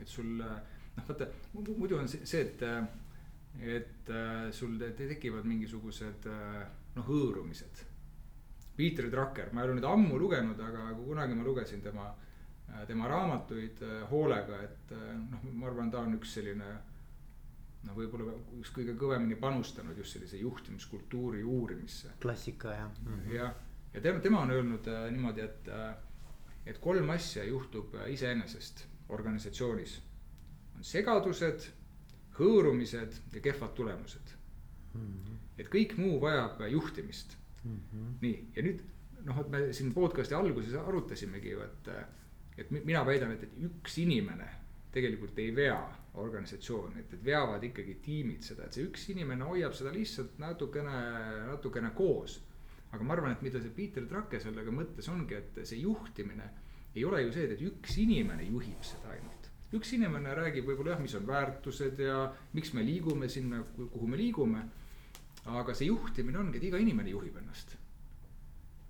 et sul äh, noh, vaata muidu on see, et, et sul tekivad mingisugused noh, hõõrumised. Peter Drucker, ma ei ole nüüd ammu lugenud, aga kunagi ma lugesin tema, tema raamatuid hoolega, et noh, ma arvan, ta on üks selline noh, võib-olla üks kõige kõvemini panustanud just sellise juhtimiskultuuri uurimisse. klassika jah mm -hmm.. jah ja tema, tema on öelnud äh, niimoodi, et, äh, et kolm asja juhtub äh, iseenesest organisatsioonis. on segadused, hõõrumised ja kehvad tulemused mm. -hmm. et kõik muu vajab juhtimist mm. -hmm. nii, ja nüüd noh, et me siin podcast'i alguses arutasimegi ju, et, et mina väidan, et, et üks inimene tegelikult ei vea organisatsiooni, et, et veavad ikkagi tiimid seda, et see üks inimene hoiab seda lihtsalt natukene, natukene koos aga ma arvan, et mida see Peter Drucker sellega mõtles, ongi, et see juhtimine ei ole ju see, et üks inimene juhib seda ainult. üks inimene räägib võib-olla jah, mis on väärtused ja miks me liigume sinna, kuhu me liigume. aga see juhtimine ongi, et iga inimene juhib ennast.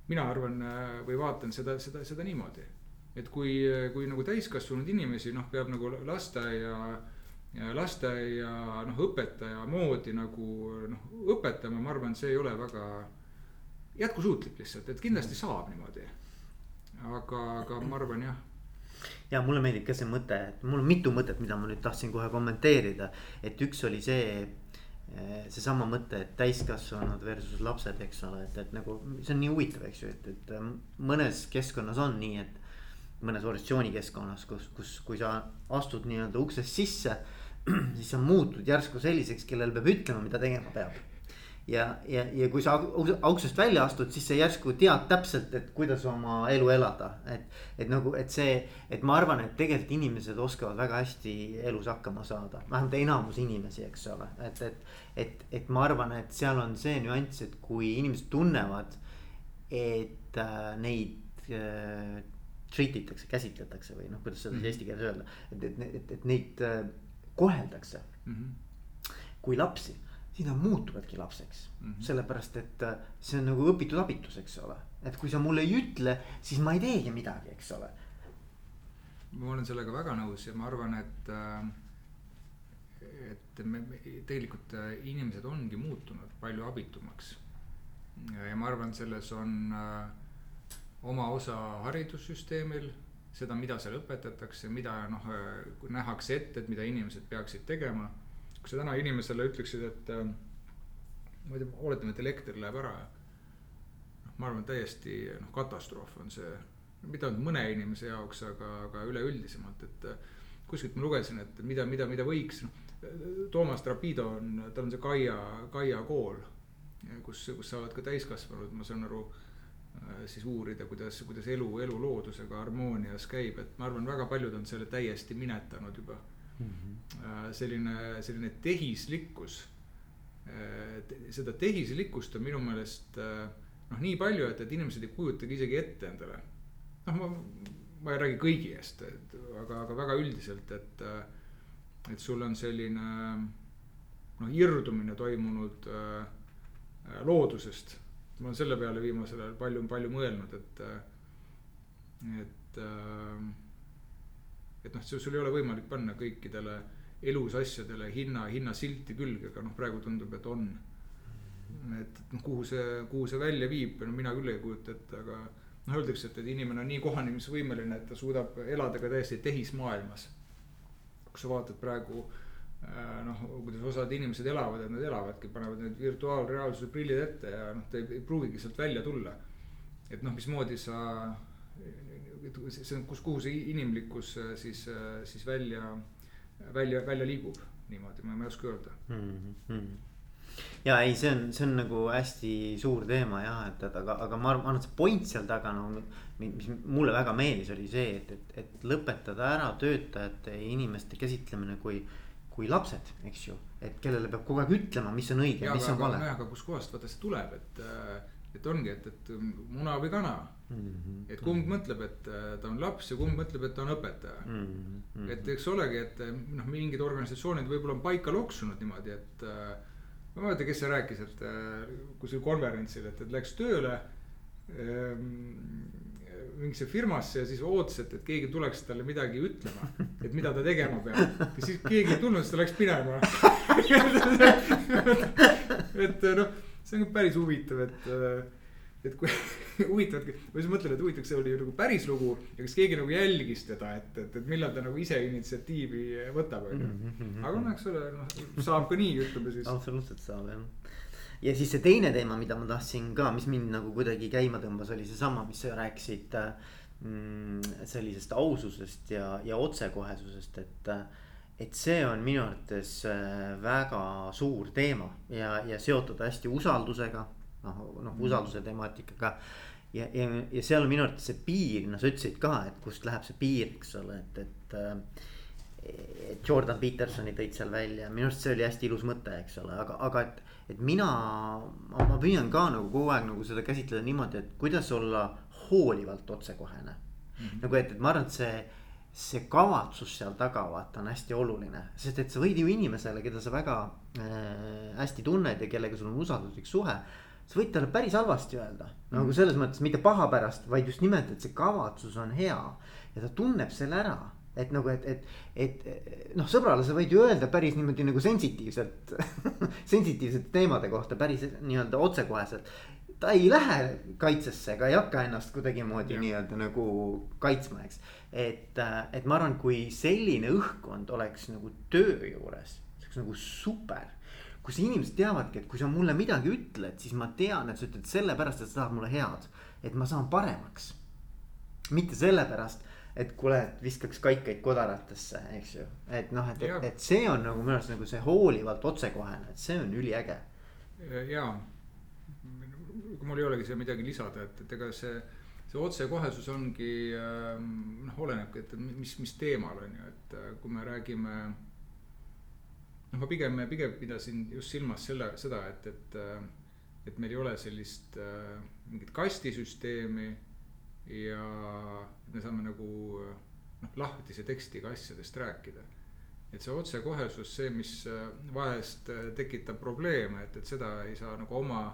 mina arvan äh, või vaatan seda, seda, seda niimoodi, et kui, kui nagu täiskasvanud inimesi noh, peab nagu lasteaia ja lasteaia noh, õpetaja moodi nagu noh, õpetama, ma arvan, see ei ole väga jätkusuutlik lihtsalt, et kindlasti saab niimoodi. aga, aga ma arvan jah. ja mulle meeldib ka see mõte, et mul on mitu mõtet, mida ma nüüd tahtsin kohe kommenteerida, et üks oli see eh, seesama mõte, et täiskasvanud versus lapsed, eks ole, et, et nagu see on nii huvitav, eks ju, et, et mõnes keskkonnas on nii, et. mõnes organisatsioonikeskkonnas, kus, kus, kui sa astud nii-öelda uksest sisse, [CLEARS THROAT] siis sa muutud järsku selliseks, kellel peab ütlema, mida tegema peab ja, ja, ja kui sa auksest välja astud, siis sa järsku tead täpselt, et kuidas oma elu elada, et. et nagu, et see, et ma arvan, et tegelikult inimesed oskavad väga hästi elus hakkama saada, vähemalt enamus inimesi, eks ole, et, et. et, et ma arvan, et seal on see nüanss, et kui inimesed tunnevad, et äh, neid äh, treat itakse, käsitletakse või noh, kuidas seda mm -hmm. eesti keeles öelda, et, et, et, et neid äh, koheldakse mm -hmm. kui lapsi siis nad muutuvadki lapseks mm. -hmm. sellepärast, et äh, see on nagu õpitud abitus, eks ole. et kui sa mulle ei ütle, siis ma ei teegi midagi, eks ole. ma olen sellega väga nõus ja ma arvan, et äh et me, me tegelikult äh, inimesed ongi muutunud palju abitumaks. ja ma arvan, selles on oma osa haridussüsteemil, seda, mida seal õpetatakse, mida noh, äh, nähakse ette, et mida inimesed peaksid tegema. Kui sa täna inimesele ütleksid, et äh, ma ei tea, oletame, et elekter läheb ära. noh, ma arvan, täiesti noh, katastroof on see, mitte ainult mõne inimese jaoks, aga, aga üleüldisemalt, et kuskilt ma lugesin, et mida, mida, mida võiks, noh Toomas Trapido on, tal on see Kaia, Kaia kool, kus, kus saavad ka täiskasvanud, ma saan aru, äh, siis uurida, kuidas, kuidas elu, elu loodusega harmoonias käib, et ma arvan, väga paljud on selle täiesti minetanud juba. Selline, selline tehislikkus, äh, seda tehislikkust on minu meelest noh, nii palju, et, et inimesed ei kujutagi isegi ette endale. noh, ma, ma ei räägi kõigi eest, et aga, aga väga üldiselt, et et sul on selline noh, irdumine toimunud äh, loodusest. ma olen selle peale viimasel ajal palju, palju mõelnud, et, et äh,, et noh, sul ei ole võimalik panna kõikidele elus asjadele hinna, hinnasilti külge, aga noh, praegu tundub, et on. et noh, kuhu see, kuhu see välja viib, no mina küll ei kujuta ette, aga noh, öeldakse, et, et inimene on nii kohanemisvõimeline, et ta suudab elada ka täiesti tehismaailmas kui sa vaatad praegu äh, noh, kuidas osad inimesed elavad, et nad elavadki, panevad need virtuaalreaalsuse prillid ette ja noh, ta ei, ei pruugigi sealt välja tulla. et noh, mismoodi sa, see on, kus, kuhu see inimlikkus äh, siis, äh, siis välja, välja, välja liigub niimoodi, ma ei oska öelda mm. -hmm ja ei, see on, see on nagu hästi suur teema jah, et, et aga, aga ma arvan, et see point seal taga no mis mulle väga meeldis, oli see, et, et, et lõpetada ära töötajate ja inimeste käsitlemine kui, kui lapsed, eks ju. et kellele peab kogu aeg ütlema, mis on õige, mis on vale. aga kuskohast vaata see tuleb, et, et ongi, et, et muna või kana mm. -hmm. et kumb mõtleb, et ta on laps ja kumb mõtleb, et ta on õpetaja mm. -hmm. et eks olegi, et noh, mingid organisatsioonid võib-olla on paika loksunud niimoodi, et ma ei mäleta, kes see rääkis, et kuskil konverentsil, et, et läks tööle ähm, mingisse firmasse ja siis ootas, et, et keegi tuleks talle midagi ütlema, et mida ta tegema peab. ja siis keegi ei tulnud, siis ta läks minema [LAUGHS] et noh, see on päris huvitav, et, et kui [LAUGHS] huvitav, ma siis mõtlen, et huvitav, see oli nagu päris lugu ja kas keegi nagu jälgis teda, et, et, et millal ta nagu ise initsiatiivi võtab, on ju. Mhm, mhm, aga noh, eks ole, noh saab ka nii, ütleme siis. absoluutselt saab jah ja siis see teine teema, mida ma tahtsin ka, mis mind nagu kuidagi käima tõmbas, oli seesama, mis sa rääkisid mm, sellisest aususest ja, ja otsekohesusest, et. Et see on minu arvates äh, väga suur teema ja, ja seotud hästi usaldusega, noh, noh mm. usalduse temaatikaga ja, ja, ja seal on minu arvates see piir, no sa ütlesid ka, et kust läheb see piir, eks ole, et, et. et Jordan Petersoni tõid seal välja, minu arust see oli hästi ilus mõte, eks ole, aga, aga et et mina, ma püüan ka nagu kogu aeg nagu seda käsitleda niimoodi, et kuidas olla hoolivalt otsekohene mm. -hmm. nagu et, et ma arvan, et see, see kavatsus seal taga vaata on hästi oluline, sest et sa võid ju inimesele, keda sa väga äh, hästi tunned ja kellega sul on usalduslik suhe sa võid talle päris halvasti öelda mm, -hmm. nagu selles mõttes mitte paha pärast, vaid just nimelt, et see kavatsus on hea ja ta tunneb selle ära et nagu, et, et, et noh, sõbrale sa võid ju öelda päris niimoodi nagu sensitiivselt [LAUGHS] sensitiivsete teemade kohta päris nii-öelda otsekoheselt. Ta ei lähe kaitsesse ega ei hakka ennast kuidagimoodi nii-öelda nagu kaitsma, eks. et, et ma arvan, kui selline õhkkond oleks nagu töö juures, see oleks nagu super kus inimesed teavadki, et kui sa mulle midagi ütled, siis ma tean, et sa ütled sellepärast, et sa tahad mulle head, et ma saan paremaks. mitte sellepärast et kuule, et viskaks kaikaid kodaratesse, eks ju. et noh, et, et, et see on nagu minu arust nagu see hoolivalt otsekohene, et see on üliäge. ja, mul ei olegi siia midagi lisada, et, et ega see, see otsekohesus ongi ähm, noh, olenebki, et mis, mis teemal on ju, et äh, kui me räägime. noh, ma pigem, pigem pidasin just silmas selle, seda, et, et, äh, et meil ei ole sellist äh, mingit kastisüsteemi ja me saame nagu noh, lahtise tekstiga asjadest rääkida. et see otsekohesus, see, mis vahest tekitab probleeme, et, et seda ei saa nagu oma,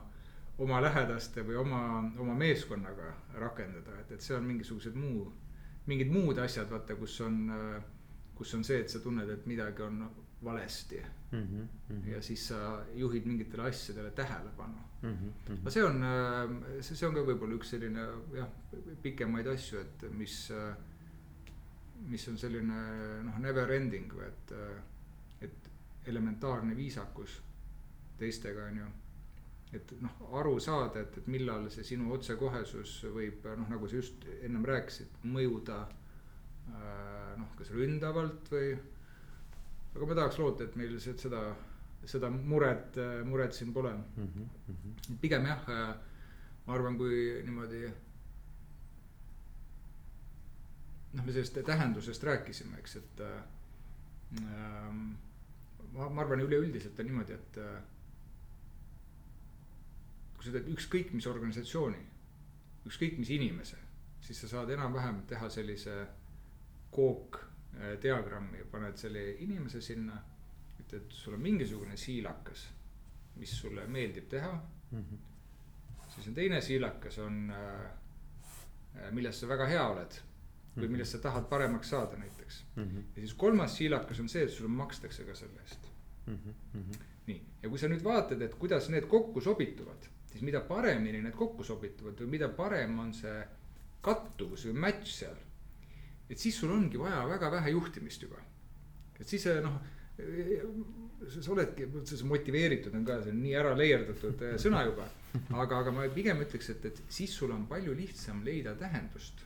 oma lähedaste või oma, oma meeskonnaga rakendada, et, et see on mingisugused muu, mingid muud asjad, vaata, kus on, kus on see, et sa tunned, et midagi on valesti mm. -hmm. ja siis sa juhid mingitele asjadele tähelepanu mm. -hmm. no see on, see, see on ka võib-olla üks selline jah, pikemaid asju, et mis, mis on selline noh, never ending või et, et elementaarne viisakus teistega on ju et noh, aru saada, et, et millal see sinu otsekohesus võib noh, nagu sa just ennem rääkisid, mõjuda noh, kas ründavalt või aga ma tahaks loota, et meil seda, seda muret, muret siin pole mm. -hmm. pigem jah, ma arvan, kui niimoodi. noh, me sellest tähendusest rääkisime, eks, et äh,. ma, ma arvan üleüldiselt on niimoodi, et äh, kui sa teed ükskõik mis organisatsiooni, ükskõik mis inimese, siis sa saad enam-vähem teha sellise kook Äh, paned selle inimese sinna. ütled, sul on mingisugune siilakas, mis sulle meeldib teha mm. -hmm. siis on teine siilakas on, äh, äh, milles sa väga hea oled või mhm. millest sa tahad paremaks saada näiteks mm. -hmm. ja siis kolmas siilakas on see, et sulle makstakse ka selle eest mm. -hmm. nii, ja kui sa nüüd vaatad, et kuidas need kokku sobituvad, siis mida paremini need kokku sobituvad või mida parem on see kattuvus või match seal et siis sul ongi vaja väga vähe juhtimist juba. et siis noh, sa oledki, motiveeritud on ka, see on nii ära leierdatud eh, sõna juba. aga, aga ma pigem ütleks, et, et siis sul on palju lihtsam leida tähendust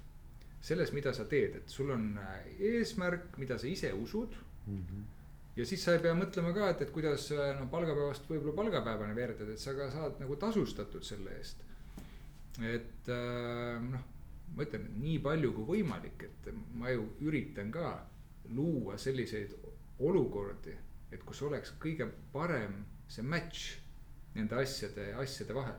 selles, mida sa teed, et sul on eh, eesmärk, mida sa ise usud mm. -hmm. Ja siis sa ei pea mõtlema ka, et, et kuidas noh, palgapäevast võib-olla palgapäevani veeretada, et sa ka saad nagu tasustatud selle eest. et noh ma ütlen, nii palju kui võimalik, et ma ju üritan ka luua selliseid olukordi, et kus oleks kõige parem see match nende asjade, asjade vahel.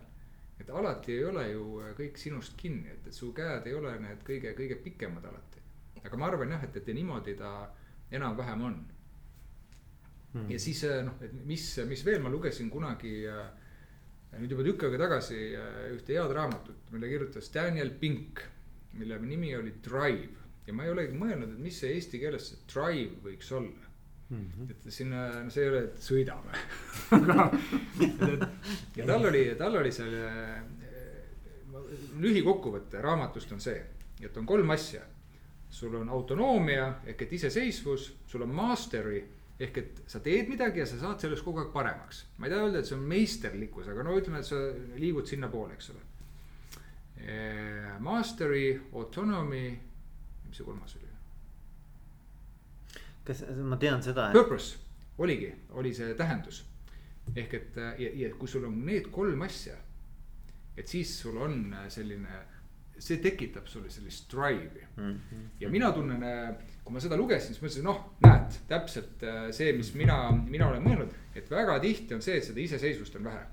et alati ei ole ju kõik sinust kinni, et, et su käed ei ole need kõige, kõige pikemad alati. aga ma arvan jah, et, et niimoodi ta enam-vähem on hmm.. ja siis noh, et mis, mis veel ma lugesin kunagi äh, nüüd juba tükk aega tagasi äh, ühte head raamatut, mille kirjutas Daniel Pink mille nimi oli Drive ja ma ei olegi mõelnud, et mis see eesti keeles see drive võiks olla mm. -hmm. et sinna, no see ei ole, et sõidame [LAUGHS] ja tal oli, tal oli selle lühikokkuvõte raamatust on see, et on kolm asja. sul on autonoomia ehk et iseseisvus, sul on mastery ehk et sa teed midagi ja sa saad sellest kogu aeg paremaks. ma ei taha öelda, et see on meisterlikkus, aga no ütleme, et sa liigud sinnapoole, eks ole Eh, mastery, autonomy, mis see kolmas oli? kas ma tean seda et...? Purpose oligi, oli see tähendus. ehk et ja, ja kui sul on need kolm asja, et siis sul on selline, see tekitab sulle sellist drive'i mm. -hmm. ja mina tunnen, kui ma seda lugesin, siis mõtlesin, noh, näed, täpselt äh, see, mis mina, mina olen mõelnud, et väga tihti on see, et seda iseseisvust on vähe.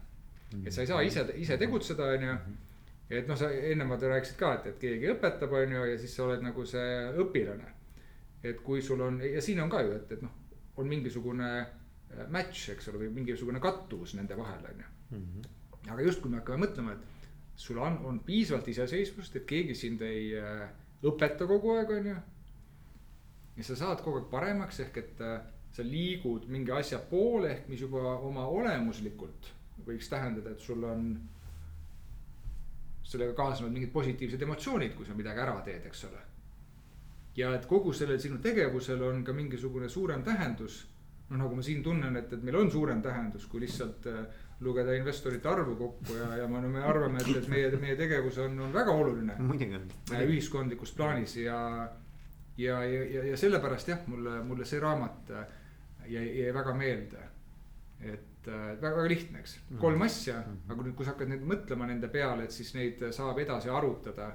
et sa ei saa ise, ise tegutseda, on ju mhm et noh, sa ennemad rääkisid ka, et, et keegi õpetab, on ju, ja siis sa oled nagu see õpilane. et kui sul on ja siin on ka ju, et, et noh, on mingisugune äh, match, eks ole, või mingisugune kattuvus nende vahel, on ju. Mhm. aga just, kui me hakkame mõtlema, et sul on, on piisavalt iseseisvust, et keegi sind ei äh, õpeta kogu aeg, on ju. Ja sa saad kogu aeg paremaks, ehk et äh, sa liigud mingi asja poole, ehk mis juba oma olemuslikult võiks tähendada, et sul on sellega kaasnevad mingid positiivsed emotsioonid, kui sa midagi ära teed, eks ole. ja et kogu sellel sinu tegevusel on ka mingisugune suurem tähendus. noh, nagu ma siin tunnen, et, et meil on suurem tähendus, kui lihtsalt äh, lugeda investorite arvu kokku ja, ja me, me arvame, et, et meie, meie tegevus on, on väga oluline. [LAUGHS] Äh, ühiskondlikus plaanis ja, ja, ja, ja, ja sellepärast jah, mulle, mulle see raamat äh, jäi, jäi väga meelde. et väga, väga lihtne, eks, mhm. kolm asja mm, -hmm. aga nüüd, kui sa hakkad nüüd mõtlema nende peale, et siis neid saab edasi arutada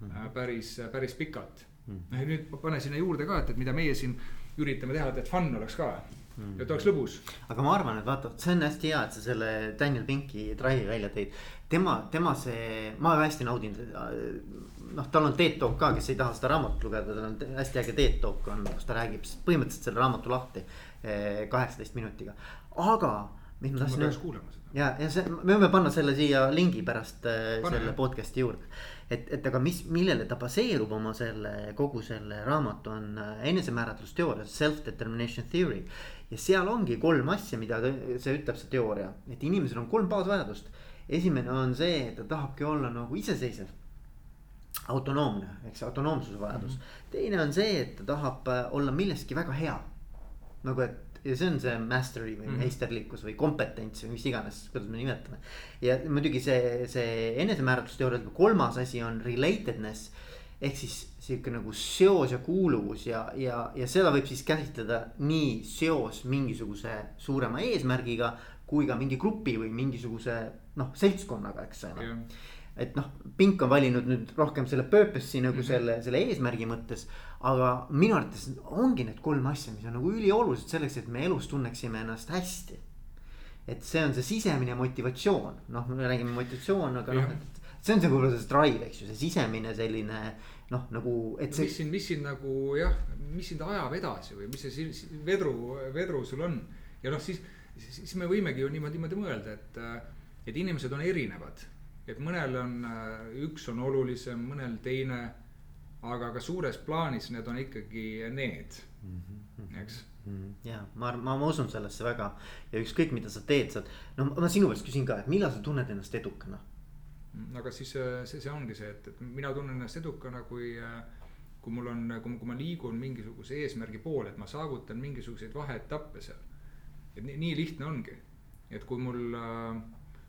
mm -hmm. päris, päris pikalt mm. -hmm. noh ja nüüd pane sinna juurde ka, et, et mida meie siin üritame teha, et, et fun oleks ka mm.. et oleks lõbus. aga ma arvan, et vaata, see on hästi hea, et sa selle Daniel Pinki drive'i välja tõid. Tema, tema see, ma hästi naudin seda. noh, tal on TED Talk ka, kes ei taha seda raamatut lugeda, tal on hästi äge TED Talk on, kus ta räägib põhimõtteliselt selle raamatu lahti eh, kaheksateist minutiga, aga mis ma tahtsin öelda. ja, ja see, me võime panna selle siia lingi pärast äh, Pane. selle podcast'i juurde. et, et aga mis, millele ta baseerub oma selle, kogu selle raamatu on äh, enesemääratlusteooria, self-determination theory. ja seal ongi kolm asja, mida see ütleb, see teooria, et inimesel on kolm baasvajadust. Esimene on see, et ta tahabki olla nagu iseseisev autonoomne, eks autonoomsuse vajadus mm. -hmm. teine on see, et ta tahab äh, olla milleski väga hea. nagu, et ja see on see mastery või mm -hmm. meisterlikkus või kompetents või mis iganes, kuidas me nimetame. ja muidugi see, see enesemääratlusteooria kolmas asi on relatedness ehk siis sihuke nagu seos ja kuuluvus ja, ja, ja seda võib siis käsitleda nii seos mingisuguse suurema eesmärgiga kui ka mingi grupi või mingisuguse noh, seltskonnaga, eks ole yeah et noh, Pink on valinud nüüd rohkem selle purpose'i nagu mm -hmm. selle, selle eesmärgi mõttes. aga minu arvates ongi need kolm asja, mis on nagu üliolulised selleks, et me elus tunneksime ennast hästi. et see on see sisemine motivatsioon, noh, me räägime motivatsioon, aga noh, et see on see võib-olla see drive, eks ju, see sisemine selline noh, nagu, et see. mis sind, mis sind nagu jah, mis sind ajab edasi või mis see vedru, vedru sul on ja noh, siis, siis me võimegi ju niimoodi, niimoodi mõelda, et, et inimesed on erinevad et mõnel on, äh, üks on olulisem, mõnel teine. aga ka suures plaanis need on ikkagi need -hmm. eks mm. -hmm. ja ma, ma, ma usun sellesse väga ja ükskõik, mida sa teed, sa, no ma sinu käest küsin ka, et millal sa tunned ennast edukana? Mm, aga siis äh, see, see ongi see, et, et mina tunnen ennast edukana, kui, äh, kui mul on, kui ma liigun mingisuguse eesmärgi poole, et ma saavutan mingisuguseid vaheetappe seal. et nii, nii lihtne ongi, et kui mul äh,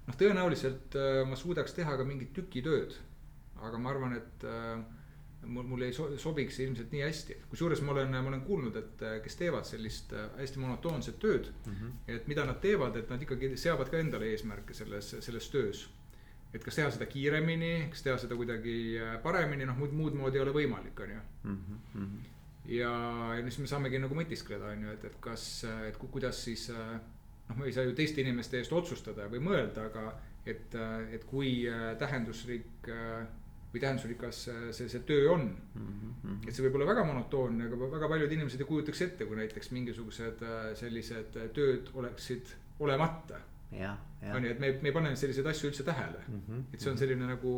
noh, tõenäoliselt äh, ma suudaks teha ka mingit tükitööd. aga ma arvan, et äh, mul, mul ei so, sobiks see ilmselt nii hästi. kusjuures ma olen, ma olen kuulnud, et äh, kes teevad sellist hästi monotoonset tööd mm. -hmm. et mida nad teevad, et nad ikkagi seavad ka endale eesmärke selles, selles töös. et kas teha seda kiiremini, kas teha seda kuidagi paremini, noh muud, muud moodi ei ole võimalik, on ju mm. -hmm. ja, ja siis me saamegi nagu mõtiskleda, on ju, et, et kas, et kuidas siis äh, noh, me ei saa ju teiste inimeste eest otsustada või mõelda, aga et, et kui äh, tähendusrik äh, või tähendusrikas äh, see, see töö on mm. -hmm. et see võib olla väga monotoonne, aga väga paljud inimesed ei kujutaks ette, kui näiteks mingisugused sellised tööd oleksid olemata. on ju, et me, me ei pane selliseid asju üldse tähele mm. -hmm. et see on selline nagu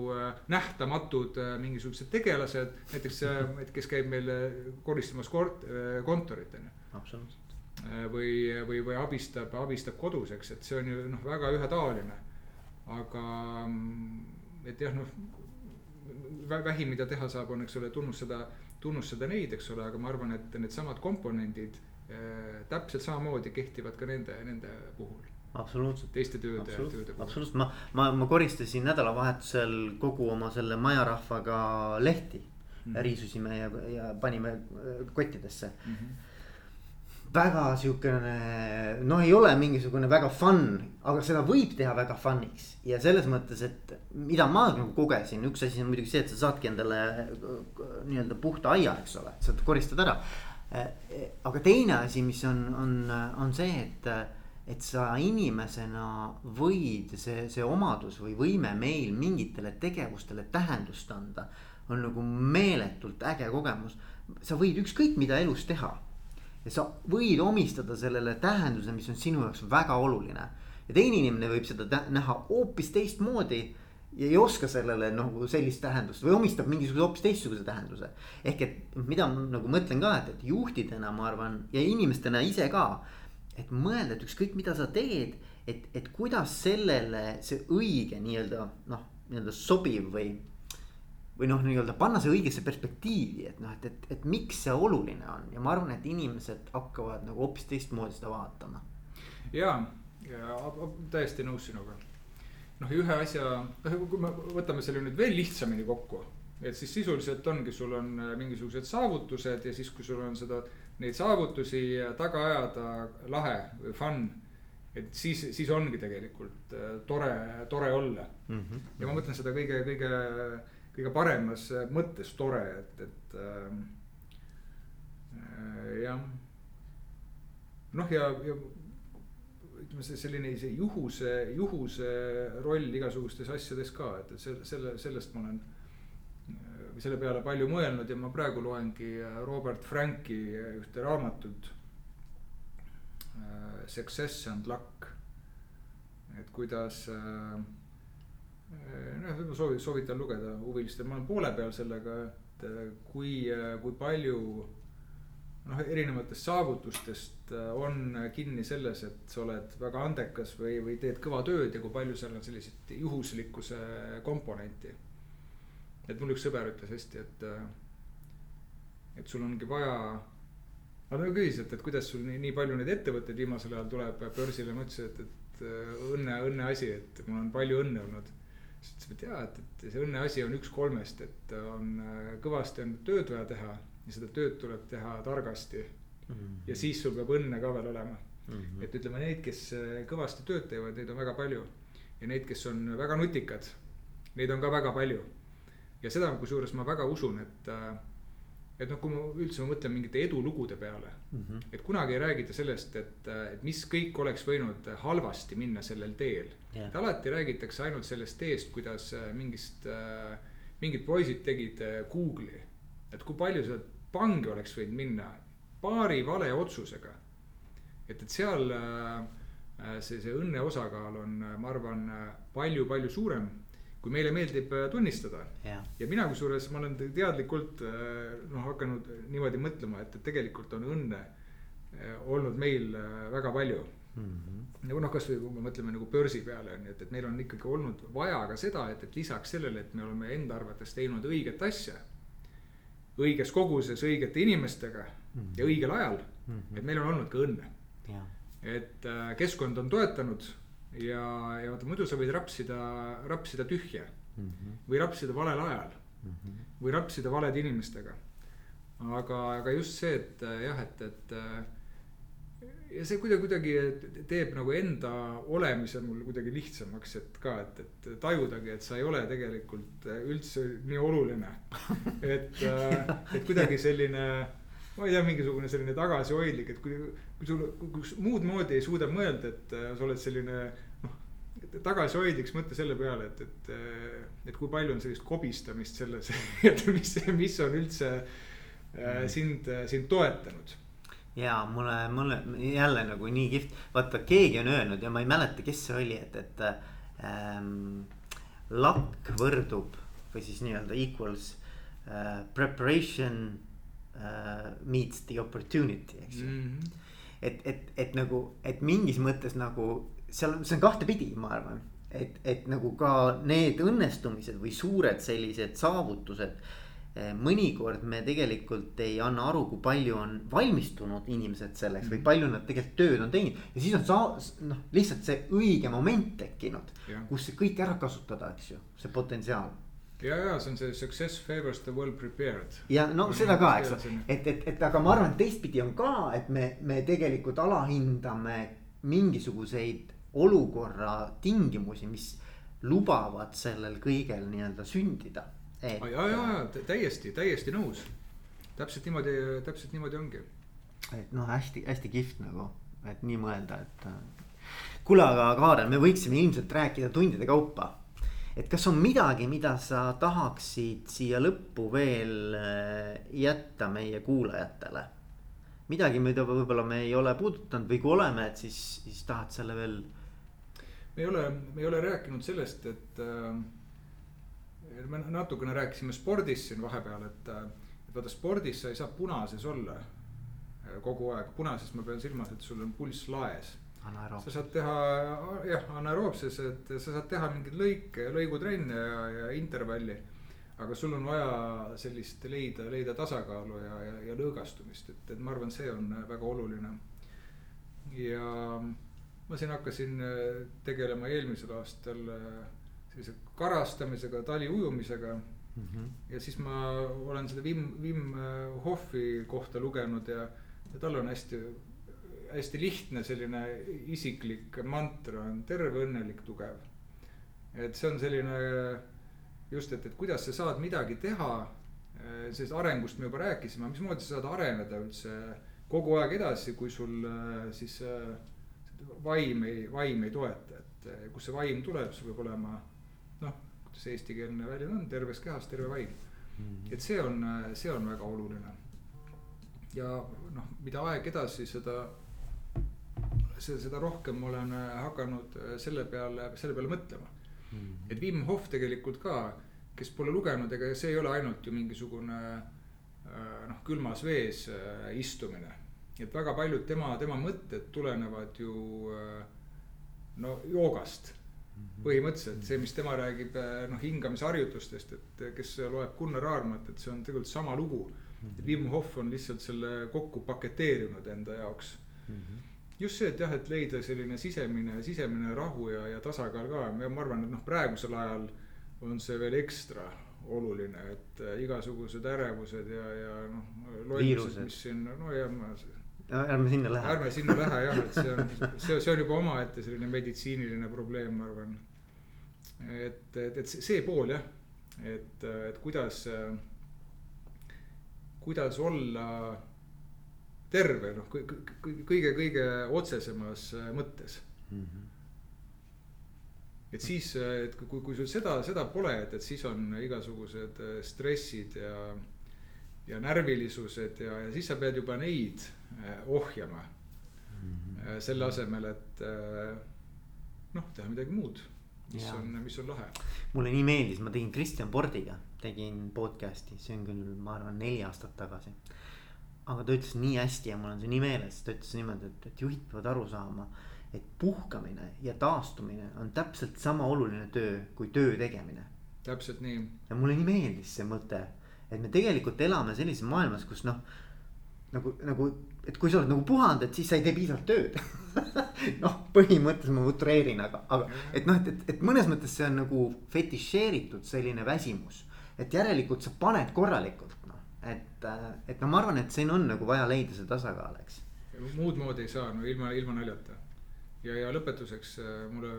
nähtamatud mingisugused tegelased, näiteks, kes käib meil koristamas kort-, kontorit on ju. absoluutselt või, või, või abistab, abistab kodus, eks, et see on ju noh, väga ühetaoline. aga mm, et jah, noh vähim, mida teha saab, on, eks ole, tunnustada, tunnustada neid, eks ole, aga ma arvan, et needsamad komponendid äh, täpselt samamoodi kehtivad ka nende, nende puhul absoluutselt. teiste tööde, tööde puhul. absoluutselt, ma, ma, ma koristasin nädalavahetusel kogu oma selle majarahvaga lehti mm. -hmm. riisusime ja, ja panime äh, kottidesse mm. -hmm väga sihukene, noh, ei ole mingisugune väga fun, aga seda võib teha väga fun'iks. ja selles mõttes, et mida ma nagu kogesin, üks asi on muidugi see, et sa saadki endale nii-öelda puhta aia, eks ole, sa koristad ära. aga teine asi, mis on, on, on see, et, et sa inimesena võid see, see omadus või võime meil mingitele tegevustele tähendust anda. on nagu meeletult äge kogemus, sa võid ükskõik mida elus teha ja sa võid omistada sellele tähenduse, mis on sinu jaoks väga oluline. ja teine inimene võib seda näha hoopis teistmoodi ja ei oska sellele nagu sellist tähendust või omistab mingisuguse hoopis teistsuguse tähenduse. ehk et mida ma nagu mõtlen ka, et, et juhtidena ma arvan ja inimestena ise ka. et mõelda, et ükskõik, mida sa teed, et, et kuidas sellele see õige nii-öelda noh, nii-öelda sobiv või või noh, nii-öelda panna see õigesse perspektiivi, et noh, et, et, et miks see oluline on ja ma arvan, et inimesed hakkavad nagu hoopis teistmoodi seda vaatama. ja, ja täiesti nõus sinuga. noh, ühe asja, noh, kui me võtame selle nüüd veel lihtsamini kokku, et siis sisuliselt ongi, sul on äh, mingisugused saavutused ja siis, kui sul on seda, neid saavutusi taga ajada lahe või fun et siis, siis ongi tegelikult äh, tore, tore olla mm. -hmm. ja ma mõtlen seda kõige, kõige kõige paremas mõttes tore, et, et äh, äh jah. noh, ja, ja ütleme, see selline see juhuse, juhuse roll igasugustes asjades ka, et, et selle, selle, sellest ma olen selle peale palju mõelnud ja ma praegu loengi Robert Franki ühte raamatut. Success and luck, et kuidas noh, soovitan, soovitan lugeda huvilistel, ma olen poole peal sellega, et kui, kui palju noh, erinevatest saavutustest on kinni selles, et sa oled väga andekas või, või teed kõva tööd ja kui palju seal on selliseid juhuslikkuse komponenti et mul üks sõber ütles hästi, et, äh, et sul ongi vaja. aga ta küsis, et, et kuidas sul nii, nii palju neid ettevõtteid viimasel ajal tuleb börsile, ma ütlesin, et, et äh, õnne, õnne asi, et mul on palju õnne olnud. Siis ütles, et jaa, et, et see õnne asi on üks kolmest, et on äh, kõvasti on tööd vaja teha ja seda tööd tuleb teha targasti mm. -hmm. ja siis sul peab õnne ka veel olema mm. -hmm. et ütleme neid, kes kõvasti tööd teevad, neid on väga palju ja neid, kes on väga nutikad, neid on ka väga palju ja seda, kusjuures ma väga usun, et, äh, et noh, kui ma üldse ma mõtlen mingite edulugude peale mm. -hmm. et kunagi ei räägita sellest, et, äh, et mis kõik oleks võinud halvasti minna sellel teel yeah.. alati räägitakse ainult sellest teest, kuidas äh, mingist, mingid poisid tegid Google'i. et kui palju sealt pange oleks võinud minna paari vale otsusega. et, et seal see, see õnne osakaal on, ma arvan, palju-palju suurem kui meile meeldib äh, tunnistada yeah.. ja mina kusjuures, ma olen teadlikult äh, noh hakanud niimoodi mõtlema, et, et tegelikult on õnne äh, olnud meil väga palju mm. -hmm. nagu noh, kasvõi kui me mõtleme nagu börsi peale on ju, et, et meil on ikkagi olnud vaja ka seda, et, et lisaks sellele, et me oleme enda arvates teinud õiget asja. õiges koguses õigete inimestega mm -hmm. ja õigel ajal mm, -hmm. et meil on olnud ka õnne yeah.. et keskkond on toetanud ja, ja vaata muidu sa võid rapsida, rapsida tühja mm. -hmm. või rapsida valel ajal mm. -hmm. või rapsida valede inimestega. aga, aga just see, et jah, et, et ja see kuidagi, kuidagi teeb nagu enda olemise mul kuidagi lihtsamaks, et ka, et, et tajudagi, et sa ei ole tegelikult üldse nii oluline. [LAUGHS] et, et kuidagi selline, ma ei tea, mingisugune selline tagasihoidlik, et kui, kui sul, kui muud moodi ei suuda mõelda, et sa oled selline tagasihoidliks mõte selle peale, et, et, et kui palju on sellist kobistamist selles, [LAUGHS] et mis, mis on üldse äh, sind, sind toetanud. ja mulle, mulle jälle nagu nii kihvt, vaata keegi on öelnud ja ma ei mäleta, kes see oli, et, et ähm, lakk võrdub või siis nii-öelda equals äh, preparation äh, meets the opportunity, eks ju mm -hmm. et, et, et nagu, et mingis mõttes nagu seal, see on kahtepidi, ma arvan. et, et nagu ka need õnnestumised või suured sellised saavutused. Eh, mõnikord me tegelikult ei anna aru, kui palju on valmistunud inimesed selleks või mhm. palju nad tegelikult tööd on teinud. ja siis on saa-, noh, lihtsalt see õige moment tekkinud, kus see kõik ära kasutada, eks ju, see potentsiaal ja, ja see on see success favors the well prepared. ja no seda ka, eks ole, et, et, et aga ma arvan, et teistpidi on ka, et me, me tegelikult alahindame mingisuguseid olukorra tingimusi, mis lubavad sellel kõigel nii-öelda sündida. ja, ja, ja täiesti, täiesti nõus. täpselt niimoodi, täpselt niimoodi ongi. et noh, hästi-hästi kihvt nagu, et nii mõelda, et. Äh, kuule, aga Kaarel, me võiksime ilmselt rääkida tundide kaupa. et kas on midagi, mida sa tahaksid siia lõppu veel äh, jätta meie kuulajatele? midagi, mida võib-olla me ei ole puudutanud või kui oleme, et siis, siis tahad selle veel me ei ole, me ei ole rääkinud sellest, et äh, me natukene rääkisime spordist siin vahepeal, et, äh, et vaata spordis sa ei saa punases olla äh, kogu aeg, punases ma pean silmas, et sul on pulss laes. sa saad teha jah, anaeroobses, et sa saad teha mingeid lõike, lõigutrenne ja, ja intervalli. aga sul on vaja sellist leida, leida tasakaalu ja, ja, ja lõõgastumist, et, et ma arvan, see on väga oluline. ja ma siin hakkasin äh, tegelema eelmisel aastal äh, sellise karastamisega, taliujumisega mm. -hmm. ja siis ma olen seda Wim, Wim äh, Hofi kohta lugenud ja, ja tal on hästi, hästi lihtne selline isiklik mantra on terve, õnnelik, tugev. et see on selline just, et, et kuidas sa saad midagi teha. sellest arengust me juba rääkisime, mismoodi sa saad areneda üldse kogu aeg edasi, kui sul siis äh, vaim ei, vaim ei toeta, et äh, kust see vaim tuleb, see peab olema noh, kuidas eestikeelne väljend on, terves kehas terve vaim mm. -hmm. et see on, see on väga oluline. ja noh, mida aeg edasi, seda, seda rohkem ma olen hakanud selle peale, selle peale mõtlema mm. -hmm. et Wim Hof tegelikult ka, kes pole lugenud, ega see ei ole ainult ju mingisugune noh, külmas vees istumine et väga paljud tema, tema mõtted tulenevad ju äh, no joogast mhm. põhimõtteliselt see, mis tema räägib äh, noh hingamisharjutustest, et kes loeb Gunnar Aarmat, et see on tegelikult sama lugu. et Wim Hof on lihtsalt selle kokku paketeerinud enda jaoks mm. -hmm. just see, et jah, et leida selline sisemine, sisemine rahu ja, ja tasakaal ka, ma arvan, et noh, praegusel ajal on see veel ekstra oluline, et äh, igasugused ärevused ja, ja noh. viirused, mis siin, no ja ma ärme sinna lähe. ärme sinna lähe jah, et see on, see, see on juba omaette selline meditsiiniline probleem, ma arvan. et, et, et see pool jah, et, et kuidas, kuidas olla terve noh, kõige, kõige otsesemas mõttes mm. -hmm et siis, et kui, kui sul seda, seda pole, et, et siis on igasugused stressid ja, ja närvilisused ja, ja siis sa pead juba neid Äh, ohjama mm. -hmm. selle asemel, et äh, noh, teha midagi muud, mis ja. on, mis on lahe. mulle nii meeldis, ma tegin Kristjan Pordiga, tegin podcast'i, see on küll, ma arvan, neli aastat tagasi. aga ta ütles nii hästi ja mul on see nii meeles, ta ütles niimoodi, et, et juhid peavad aru saama, et puhkamine ja taastumine on täpselt sama oluline töö kui töö tegemine. täpselt nii. ja mulle nii meeldis see mõte, et me tegelikult elame sellises maailmas, kus noh nagu, nagu, et kui sa oled nagu puhanud, et siis sa ei tee piisavalt tööd [LAUGHS] noh, põhimõtteliselt ma utreerin, aga, aga et noh, et, et, et mõnes mõttes see on nagu fetišeeritud selline väsimus. et järelikult sa paned korralikult noh, et, et no ma arvan, et siin on nagu vaja leida see tasakaal, eks. muud moodi ei saa, no ilma, ilma naljata. ja, ja lõpetuseks äh, mulle,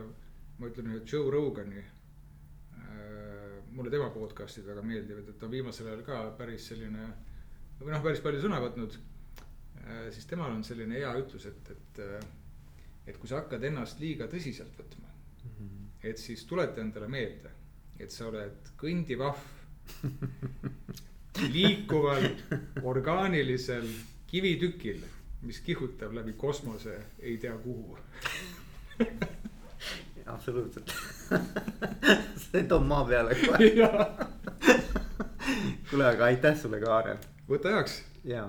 ma ütlen ühe Joe Rogani äh,. Mulle tema podcast'id väga meeldivad, et ta on viimasel ajal ka päris selline või noh, päris palju sõna võtnud. Äh, siis temal on selline hea ütlus, et, et, äh, et kui sa hakkad ennast liiga tõsiselt võtma mm, -hmm. et siis tuleta endale meelde, et sa oled kõndiv ahv [LAUGHS] liikuval orgaanilisel kivitükil, mis kihutab läbi kosmose ei tea kuhu [LAUGHS] absoluutselt. [LAUGHS] See toob maa peale kohe. [LAUGHS] Kuule, aga aitäh sulle, Kaarel võta heaks. ja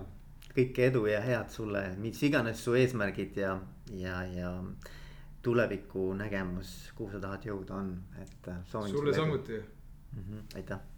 kõike edu ja head sulle, mis iganes su eesmärgid ja, ja, ja tuleviku nägemus, kuhu sa tahad jõuda, on, et soovin. sulle samuti. Mm -hmm, aitäh